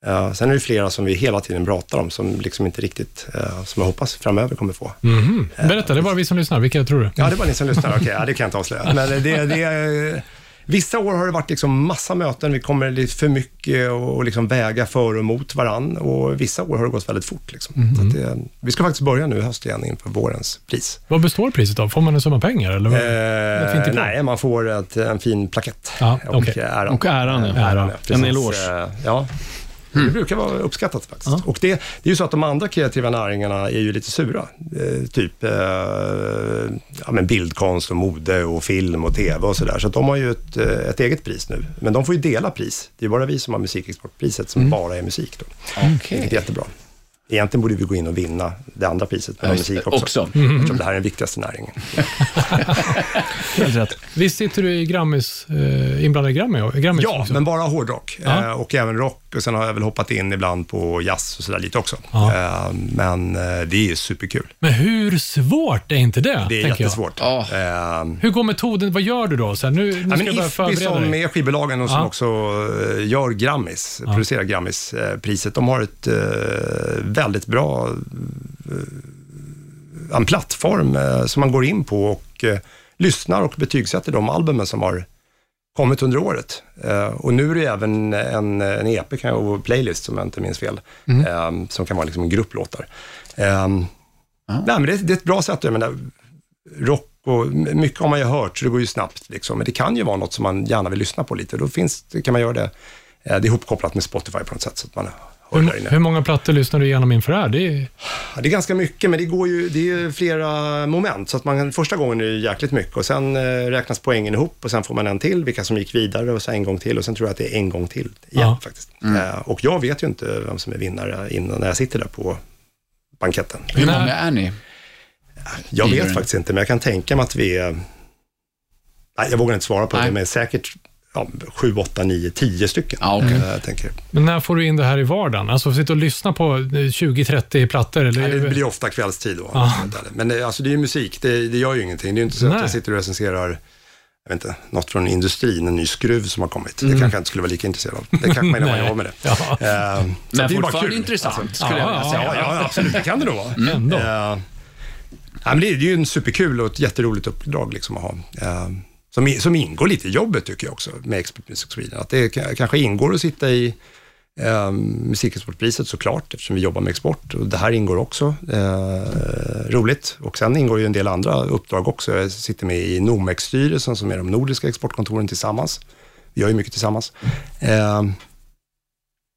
Eh, sen är det flera som vi hela tiden pratar om, som liksom inte riktigt, eh, som jag hoppas framöver kommer få. Mhm. Berätta, det är bara vi som lyssnar. Vilka tror du? Ja, det är bara ni som lyssnar. Okej, ja, det kan jag inte avslöja. Men det, det, är- vissa år har det varit liksom massa möten, vi kommer lite för mycket och, och liksom väga för och emot varann. Och vissa år har det gått väldigt fort. Liksom. Så att det, vi ska faktiskt börja nu i höst igen inför vårens pris. Vad består priset av? Får man en summa pengar? Eller? vad? Eh, nej, man får ett, en fin plakett Ja, och okej. äran. Och äran, ja. Äran, ja. En eloge. Eh, Ja. Det brukar vara uppskattat faktiskt. Och det, det är ju så att de andra kreativa näringarna är ju lite sura. Eh, typ eh, ja, men bildkonst och mode och film och tv och sådär. Så att de har ju ett, eh, ett eget pris nu. Men de får ju dela pris. Det är bara vi som har musikexportpriset som bara är musik då. Vilket är jättebra. Egentligen borde vi gå in och vinna det andra priset, men Ja, musik också. också. Eftersom det här är den viktigaste näringen. *laughs* Helt rätt. Visst sitter du i Grammis, eh, inblandad i Grammy, Grammis Ja, också? men bara hårdrock Ja. eh, och även rock. Och sen har jag väl hoppat in ibland på jazz och sådär lite också. Ja. Eh, men eh, det är superkul. Men hur svårt är inte det? Det är tänker jag? jättesvårt. Ja. Eh, Hur går metoden? Vad gör du då? Så här, nu nu Ja, men IFPI som dig. är skivbolagen och som Ja. också eh, gör Grammis, producerar Grammis-priset, de har ett eh, väldigt bra eh, en plattform eh, som man går in på och eh, lyssnar och betygsätter de albumen som har kommit under året. Och nu är det även en, en EP kan jag, och playlist, som jag inte minns fel, eh, som kan vara liksom en grupplåtar. Eh, nej, men det, det är ett bra sätt, jag menar, rock och mycket har man ju hört, så det går ju snabbt. Liksom. Men det kan ju vara något som man gärna vill lyssna på lite. Då finns, kan man göra det. Det är ihopkopplat med Spotify på något sätt, så att man Hur, hur många plattor lyssnar du igenom inför det här? Det är, Ja, det är ganska mycket, men det, går ju, det är ju flera moment. Så att man, första gången är det jäkligt mycket och sen eh, räknas poängen ihop och sen får man en till, vilka som gick vidare och så en gång till och sen tror jag att det är en gång till igen Ja. faktiskt. Eh, och jag vet ju inte vem som är vinnare innan när jag sitter där på banketten. Hur många är ni? Jag vet faktiskt inte, men jag kan tänka mig att vi är... Nej, jag vågar inte svara på Nej. det, men säkert ja, 7, 8, 9, 10 stycken. Ja, okej. Eh, Jag tänker. Men när får du in det här i vardagen? Alltså sitta och lyssna på eh, 20-30 plattor? Eller? Nej, det blir ofta kvällstid då. Ja. Men det, alltså, det är ju musik, det, det gör ju ingenting. Det är ju inte så Nej. att jag sitter och recenserar jag vet inte, något från industrin, en ny skruv som har kommit. Mm. Det kanske jag inte skulle vara lika intresserad av. Det kanske man är av med det. Ja. Eh, det är Men fortfarande kul. intressant, skulle jag Ja, vilja ja, säga. Ja, ja, absolut. Det kan det nog vara. Ändå. Eh, ja, men det, är, ju en superkul och ett jätteroligt uppdrag liksom att ha. Eh, som, som ingår lite i jobbet tycker jag också med Expert Music Sweden. Att det kanske ingår att sitta i eh, musikexportpriset såklart, eftersom vi jobbar med export. Och det här ingår också. Eh, roligt. Och sen ingår ju en del andra uppdrag också. Jag sitter med i Nomex-styrelsen som är de nordiska exportkontoren tillsammans. Vi gör ju mycket tillsammans. Eh,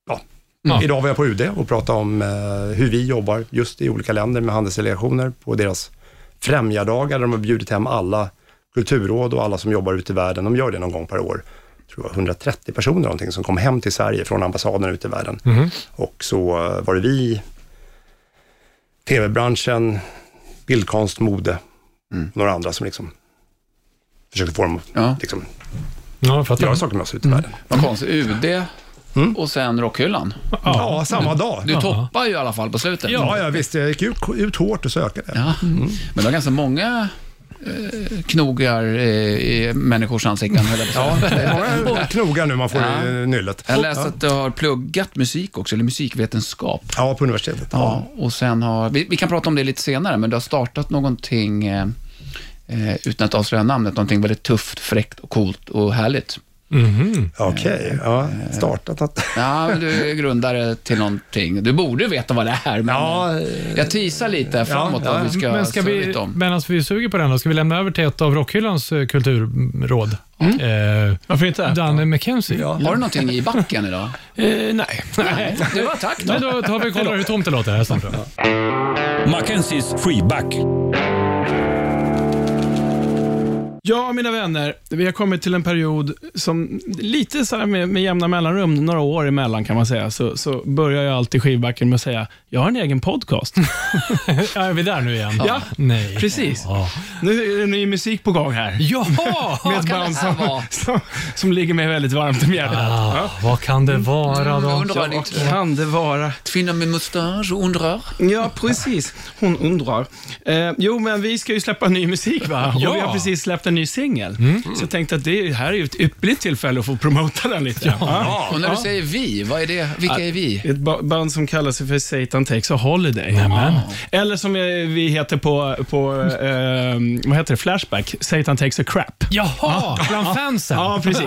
ja. Ja. Idag var jag på UD och pratade om eh, hur vi jobbar just i olika länder med handelsdelegationer på deras främjardagar där de har bjudit hem alla kulturråd och alla som jobbar ute i världen. De gör det någon gång per år. Jag tror det var 130 personer någonting som kom hem till Sverige från ambassaden ute i världen. Mhm. Och så eh, var det vi, tv-branschen, bildkonst, mode, några andra som liksom försökte få dem att Ja. liksom, Ja, göra saker med oss ute i världen. Vad konstigt. UD och sen rockhyllan. Ja, samma dag. Du Ja. toppar ju i alla fall på slutet. Ja, ja, visst. Jag gick ut, ut hårt och sökade. Ja. Men det var ganska många knogar eh, i människors ansikten, Ja, det är många *laughs* knogar nu man får Ja. i nyllet. Jag läste att du har pluggat musik också, eller musikvetenskap. Ja, på universitetet. Ja, och sen har, vi, vi kan prata om det lite senare, men du har startat någonting, eh, eh, utan att avslöja namnet, någonting väldigt tufft, fräckt och coolt och härligt. Mhm. Okej, ja, startat något. Ja, men du är grundare till någonting. Du borde veta vad det är, men Ja, eh, jag teasar lite framåt ja, vad vi ska, Men ska vi, lite om. medan vi suger på den då, ska vi lämna över till ett av Rockhyllans eh, kulturråd? Eh, Varför inte? Danne McKenzie. Har du någonting i backen idag? Eh, nej. Nej. *laughs* Det var tack då. Nej, då tar vi och kollar hur tomt det låter här snart. då. Mackenzies Freeback. Ja, mina vänner, vi har kommit till en period som lite så här med, med jämna mellanrum, några år emellan kan man säga, så, så börjar jag alltid skivbacken med att säga, jag har en egen podcast. *laughs* Ja, är vi där nu igen? Ja, Nej. precis. Ja. Nu är det ny musik på gång här. Jaha! *laughs* Med ett band som, *laughs* som, som ligger mig väldigt varmt om hjärtat. Ah, vad kan det vara då? undrar vad Vad kan det vara? kvinna med mustasch undrar. Ja, precis. Hon undrar. Eh, jo, men vi ska ju släppa ny musik, va? Ja. Och vi har precis släppt en ny singel. Så jag tänkte att det här är ju ett ypperligt tillfälle att få promota den lite. Ja. Och när du säger vi, vad är det? Vilka är vi? Ett ba- band som kallar sig för Satan Takes a Holiday. Eller som eh, vi heter på, på eh, vad heter det? Flashback, Satan Takes a Crap. Jaha, bland fansen? Ja, precis.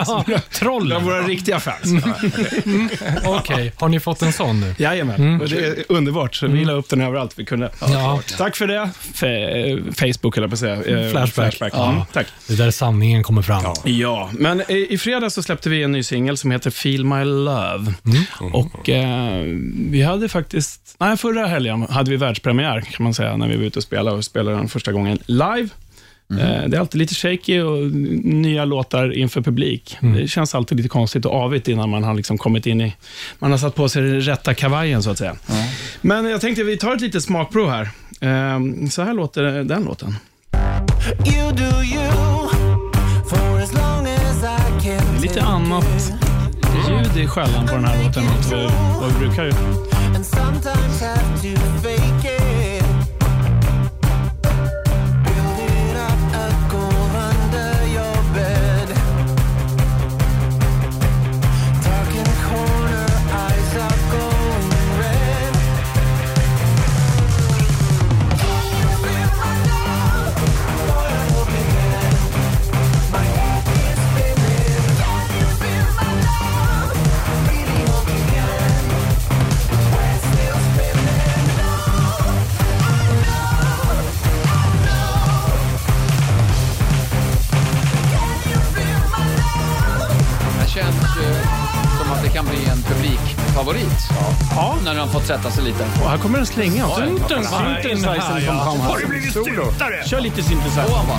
*laughs* Trollen? Bland våra riktiga fans. *laughs* Okej, har ni fått en sån nu? Jajamän, och det är underbart. Så vi la upp den överallt vi kunde. Ja. Tack för det. Fe- Facebook, eller på att säga. Eh, Flashback. Mm, tack. Det är där sanningen kommer fram. Ja, men i, i fredags så släppte vi en ny singel som heter Feel My Love. Och eh, vi hade faktiskt, nej förra helgen hade vi världspremiär kan man säga, när vi var ute och spelade och spelade den första gången live. Eh, Det är alltid lite shaky och nya låtar inför publik. Det känns alltid lite konstigt och avigt innan man har liksom kommit in i... Man har satt på sig den rätta kavajen, så att säga. Men jag tänkte vi tar ett litet smakprov här. Eh, Så här låter den låten. Lite annat ljud i skällan på den här låten mot vad, vi brukar göra. Fått sätta sig lite. Och här kommer en slinga. Ja, ja. Här. Har du blivit styttare? Kör lite synthesizer. Åh, va?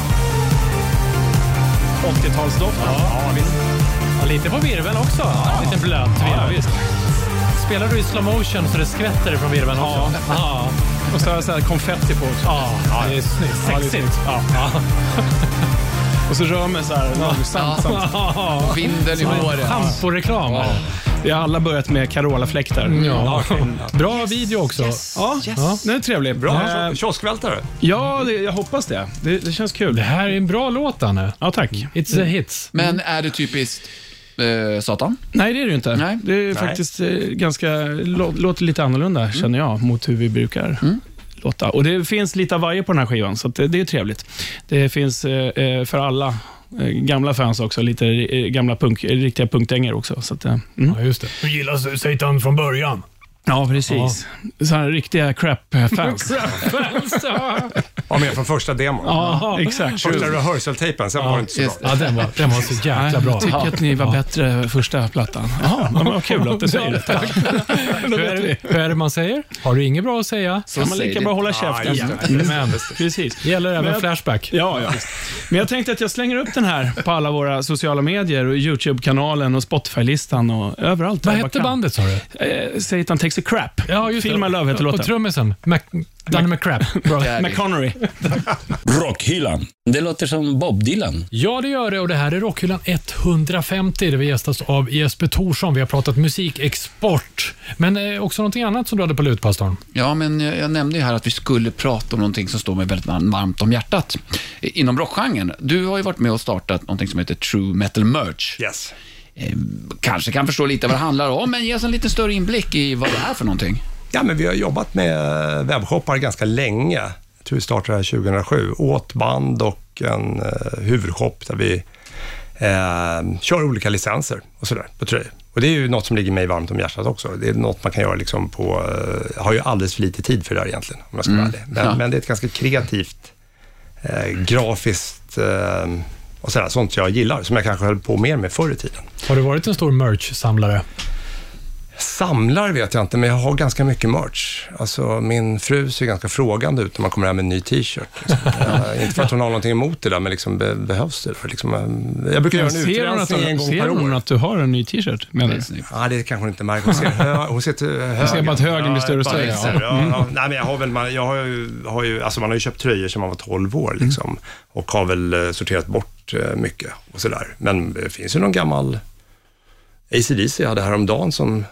80-talsdoft. Ja, visst. Ja, lite på virveln också. En liten blöt virvel. visst. Spelar du i slow motion så det skvätter från virveln också? Ja. Och så har jag så här konfetti på också. Ja, det är snyggt. Ja, det är Sexigt. snyggt. Ja. *laughs* Och så rör mig så här långsamt. samt- Vinden i håret. Schamporeklam. Ja. Vi har alla börjat med Carola-fläktar. Ja. Bra video också. Ja, ja, den är trevlig. Bra Eh, kioskvältare. Ja, det, jag hoppas det. det. Det känns kul. Det här är en bra låt, Danne. Ja, tack. It's a hits. Men är det typiskt eh, Satan? Nej, det är det ju inte. Nej. Det är faktiskt eh, ganska, lå, låter lite annorlunda, känner jag, mot hur vi brukar låta. Och Det finns lite av varje på den här skivan, så att det, det är trevligt. Det finns eh, eh, för alla Eh, gamla fans också, lite eh, gamla punk, riktiga punkdängor också. Så att, eh, mm. Ja, just det. Du gillar Satan från början. Ja, precis. Så här riktiga crap-fans. *laughs* Var med från första demon. ja, exakt. Första rehearsal-tejpen, sen var det inte så bra. Ja, den var, den var så jäkla bra. Jag tycker att ni var bättre första plattan. Jaha, men vad kul att du säger det. *laughs* Tack. Hur är, det, hur är det man säger? Har du inget bra att säga? Kan man lika bra hålla Ah, käften. det. Men Precis. det gäller även Men- Flashback. Ja, ja. Men jag tänkte att jag slänger upp den här på alla våra sociala medier, och YouTube-kanalen och Spotify-listan och överallt. Vad hette bandet sa du? Eh, Satan takes a crap. Ja, just. My Love heter Och låten. trummisen, Mac, Danny McCrap. *laughs* *laughs* McConnery. *laughs* Rockhyllan. Det låter som Bob Dylan. Ja, det gör det och det här är Rockhyllan 150 där vi gästas av Jesper Thorsson. Vi har pratat musikexport, men eh, också någonting annat som du hade på lut, pastorn. Ja, men jag, jag nämnde ju här att vi skulle prata om någonting som står mig väldigt var- varmt om hjärtat inom rockgenren. Du har ju varit med och startat någonting som heter True Metal Merch. Yes. Eh, kanske kan förstå lite vad det handlar om, men ge oss en lite större inblick i vad det är för någonting. Ja, men vi har jobbat med webbshoppar ganska länge. Jag tror vi startade här 2007. Åt band och en eh, huvudshop där vi eh, kör olika licenser och sådär på tröjor. Och det är ju något som ligger mig varmt om hjärtat också. Det är något man kan göra liksom på... Eh, jag har ju alldeles för lite tid för det här egentligen, om jag ska vara ärlig. Men, Ja. men det är ett ganska kreativt, eh, grafiskt eh, och sådär, sånt jag gillar, som jag kanske höll på mer med förr i tiden. Har du varit en stor merch-samlare? Samlar vet jag inte, men jag har ganska mycket merch. Alltså, min fru ser ganska frågande ut när man kommer hem med en ny t-shirt. Liksom. *laughs* Inte för att hon har någonting emot det där, men liksom, be, behövs det? Där? Liksom, eh, jag brukar göra en Ser hon utrensning en gång ser per hon år. att du har en ny t-shirt? Menar Det. Ja, kanske hon inte märker. Hon ser, hö, *laughs* hon ser till högen. ser bara att högen blir större och större, ja. Ja, ja. Nej, men jag har väl, man, jag har ju, har ju, alltså man har ju köpt tröjor sedan man var 12 år liksom, och har väl eh, sorterat bort eh, mycket och sådär. Men det finns ju någon gammal ACDC jag hade häromdagen som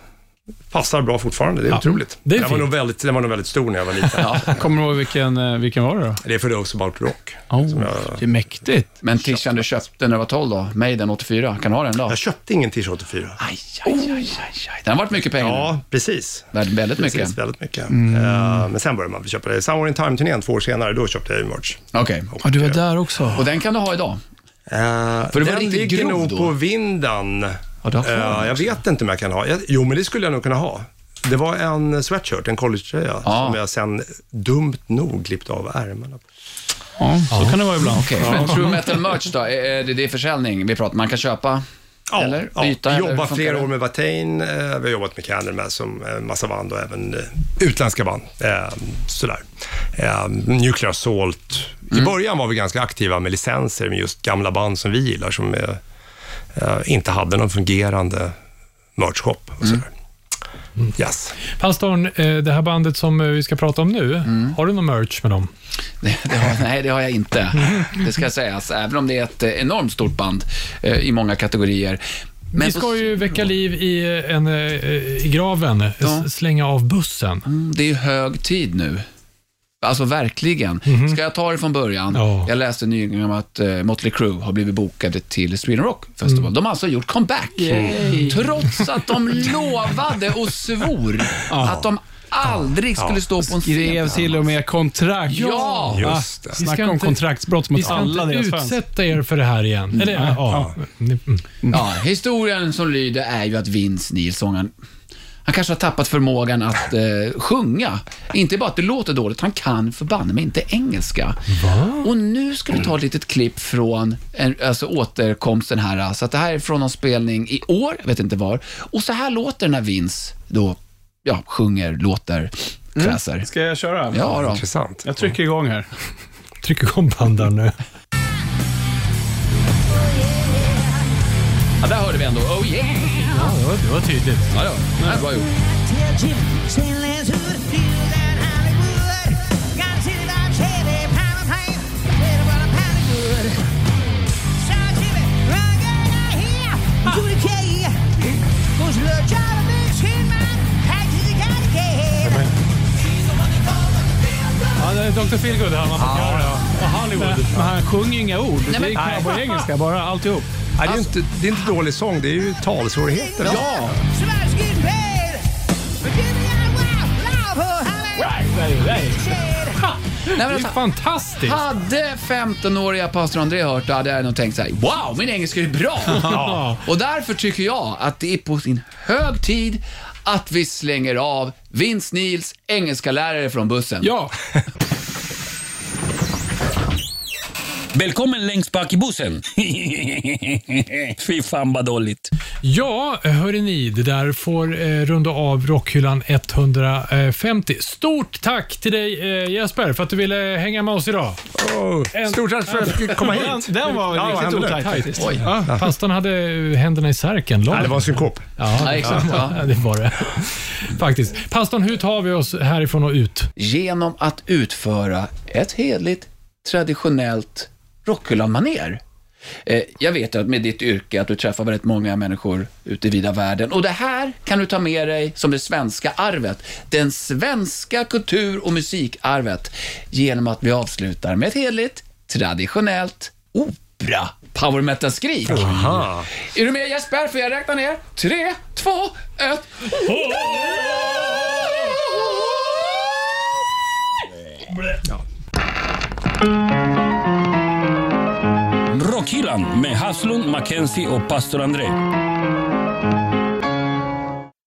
passar bra fortfarande. Det är otroligt. det är den, var nog väldigt, den var nog väldigt stor när jag var liten. *laughs* Kommer du ihåg vilken, eh, vilken var det då? Det är för Those About Rock. Oh, jag, Det är mäktigt. Men tishan du köpte när du var 12 då, Maiden 84, kan du ha den då? jag köpte ingen t-shirt 84. Aj, aj, aj, aj, aj. Den har varit mycket pengar nu. Ja, precis. Värd väldigt Precis, mycket. väldigt mycket. Eh, men sen började man köpa det. Somewhere in Time-turnén två år senare, då köpte jag ju merch. Okej. Ja, du var där också. Och den kan du ha idag? Uh, För det var den ligger grov nog då. på vinden. Ja, du har kvar Eh, jag också. vet inte om jag kan ha. Jag, jo, men det skulle jag nog kunna ha. Det var en sweatshirt, en collegetröja, Ja. som jag sen dumt nog klippte av ärmarna. på. Ja, så kan det vara ibland. Okej, men True Metal Merch då? Är är det, det är försäljning vi pratar Man kan köpa? eller? ja. Byta? Jobbat funkar flera det? år med Watain. Eh, vi har jobbat med Candlemass som en massa band och även eh, utländska band. Eh, sådär. Eh, Nuclear Assault. I Mm. början var vi ganska aktiva med licenser med just gamla band som vi gillar som eh, eh, inte hade någon fungerande merch-shop och sådär. Mm. Yes. Pastorn, eh, det här bandet som eh, vi ska prata om nu, Mm. har du någon merch med dem? Det, det har, nej, det har jag inte. Det ska sägas, även om det är ett eh, enormt stort band eh, i många kategorier. Men vi ska ju väcka liv i, eh, en, eh, i graven, Ja. Slänga av bussen. Mm, Det är hög tid nu. Alltså verkligen. Ska jag ta det från början? Ja. Jag läste nyligen om att uh, Motley Crue har blivit bokade till Sweden Rock Festival. De har alltså gjort comeback. Trots att de *laughs* lovade och svor att de aldrig skulle stå på en Skrev scen. till och med kontrakt. Ja! Just det. Vi ska Snacka om inte- kontraktsbrott Vi mot ska alla inte deras fans. utsätta er för det här igen. Eller, ja. ja. Mm. Ja, historien som lyder är ju att Vince Neil, sångaren, han kanske har tappat förmågan att eh, sjunga. Inte bara att det låter dåligt, han kan förbanne mig inte engelska. Och nu ska vi ta ett litet klipp från en, alltså återkomsten här. Så att det här är från någon spelning i år, jag vet inte var. Och så här låter när Vince då, ja, sjunger, låter, kväser. Ska jag köra? Ja då. Intressant. Jag trycker igång här. *laughs* Tryck igång bandan nu. Ja, där hörde vi ändå, oh yeah! Ja, det var, tydligt. Ja, ja. Det är bra gjort. Ja, det är Dr. Feelgood här man får ja. Och Hollywood. Men han sjunger inga ord. Det är Nej. cowboy-engelska bara, alltihop. Nej, det, är inte, det är inte dålig sång, det är ju talsvårigheter. Ja. Nej, men Det är alltså, fantastiskt. hade 15-åriga pastor André hört det hade jag nog tänkt så här: wow, min engelska är bra. *laughs* Och därför tycker jag att det är på sin hög tid att vi slänger av Vince Neils engelska lärare från bussen. Ja, Välkommen längst bak i bussen. *laughs* Fy fan vad dåligt. ja hörni ni, det där får eh, runda av Rockhyllan 150. Stort tack till dig eh, Jesper för att du ville hänga med oss idag. Oh, stort tack för att jag fick komma hit. Den var Ja, riktigt otajt faktiskt. Oj. Ja, pastorn hade händerna i särken. Långt. Nej, det var en synkop. Ja, Ja, exakt, ja. *laughs* ja, det var det. Faktiskt. Pastorn, hur tar vi oss härifrån och ut? Genom att utföra ett hedligt, traditionellt Rockhyllan-manér. Eh, Jag vet att med ditt yrke att du träffar väldigt många människor ute i vida världen. Och det här kan du ta med dig som det svenska arvet. Den svenska kultur och musikarvet. Genom att vi avslutar med ett hedligt, traditionellt opera power metal-skrik. Är du med Jesper? Får jag räkna ner? Tre, två, ett. Rockhyllan med Haslund, Mackenzie och pastor André.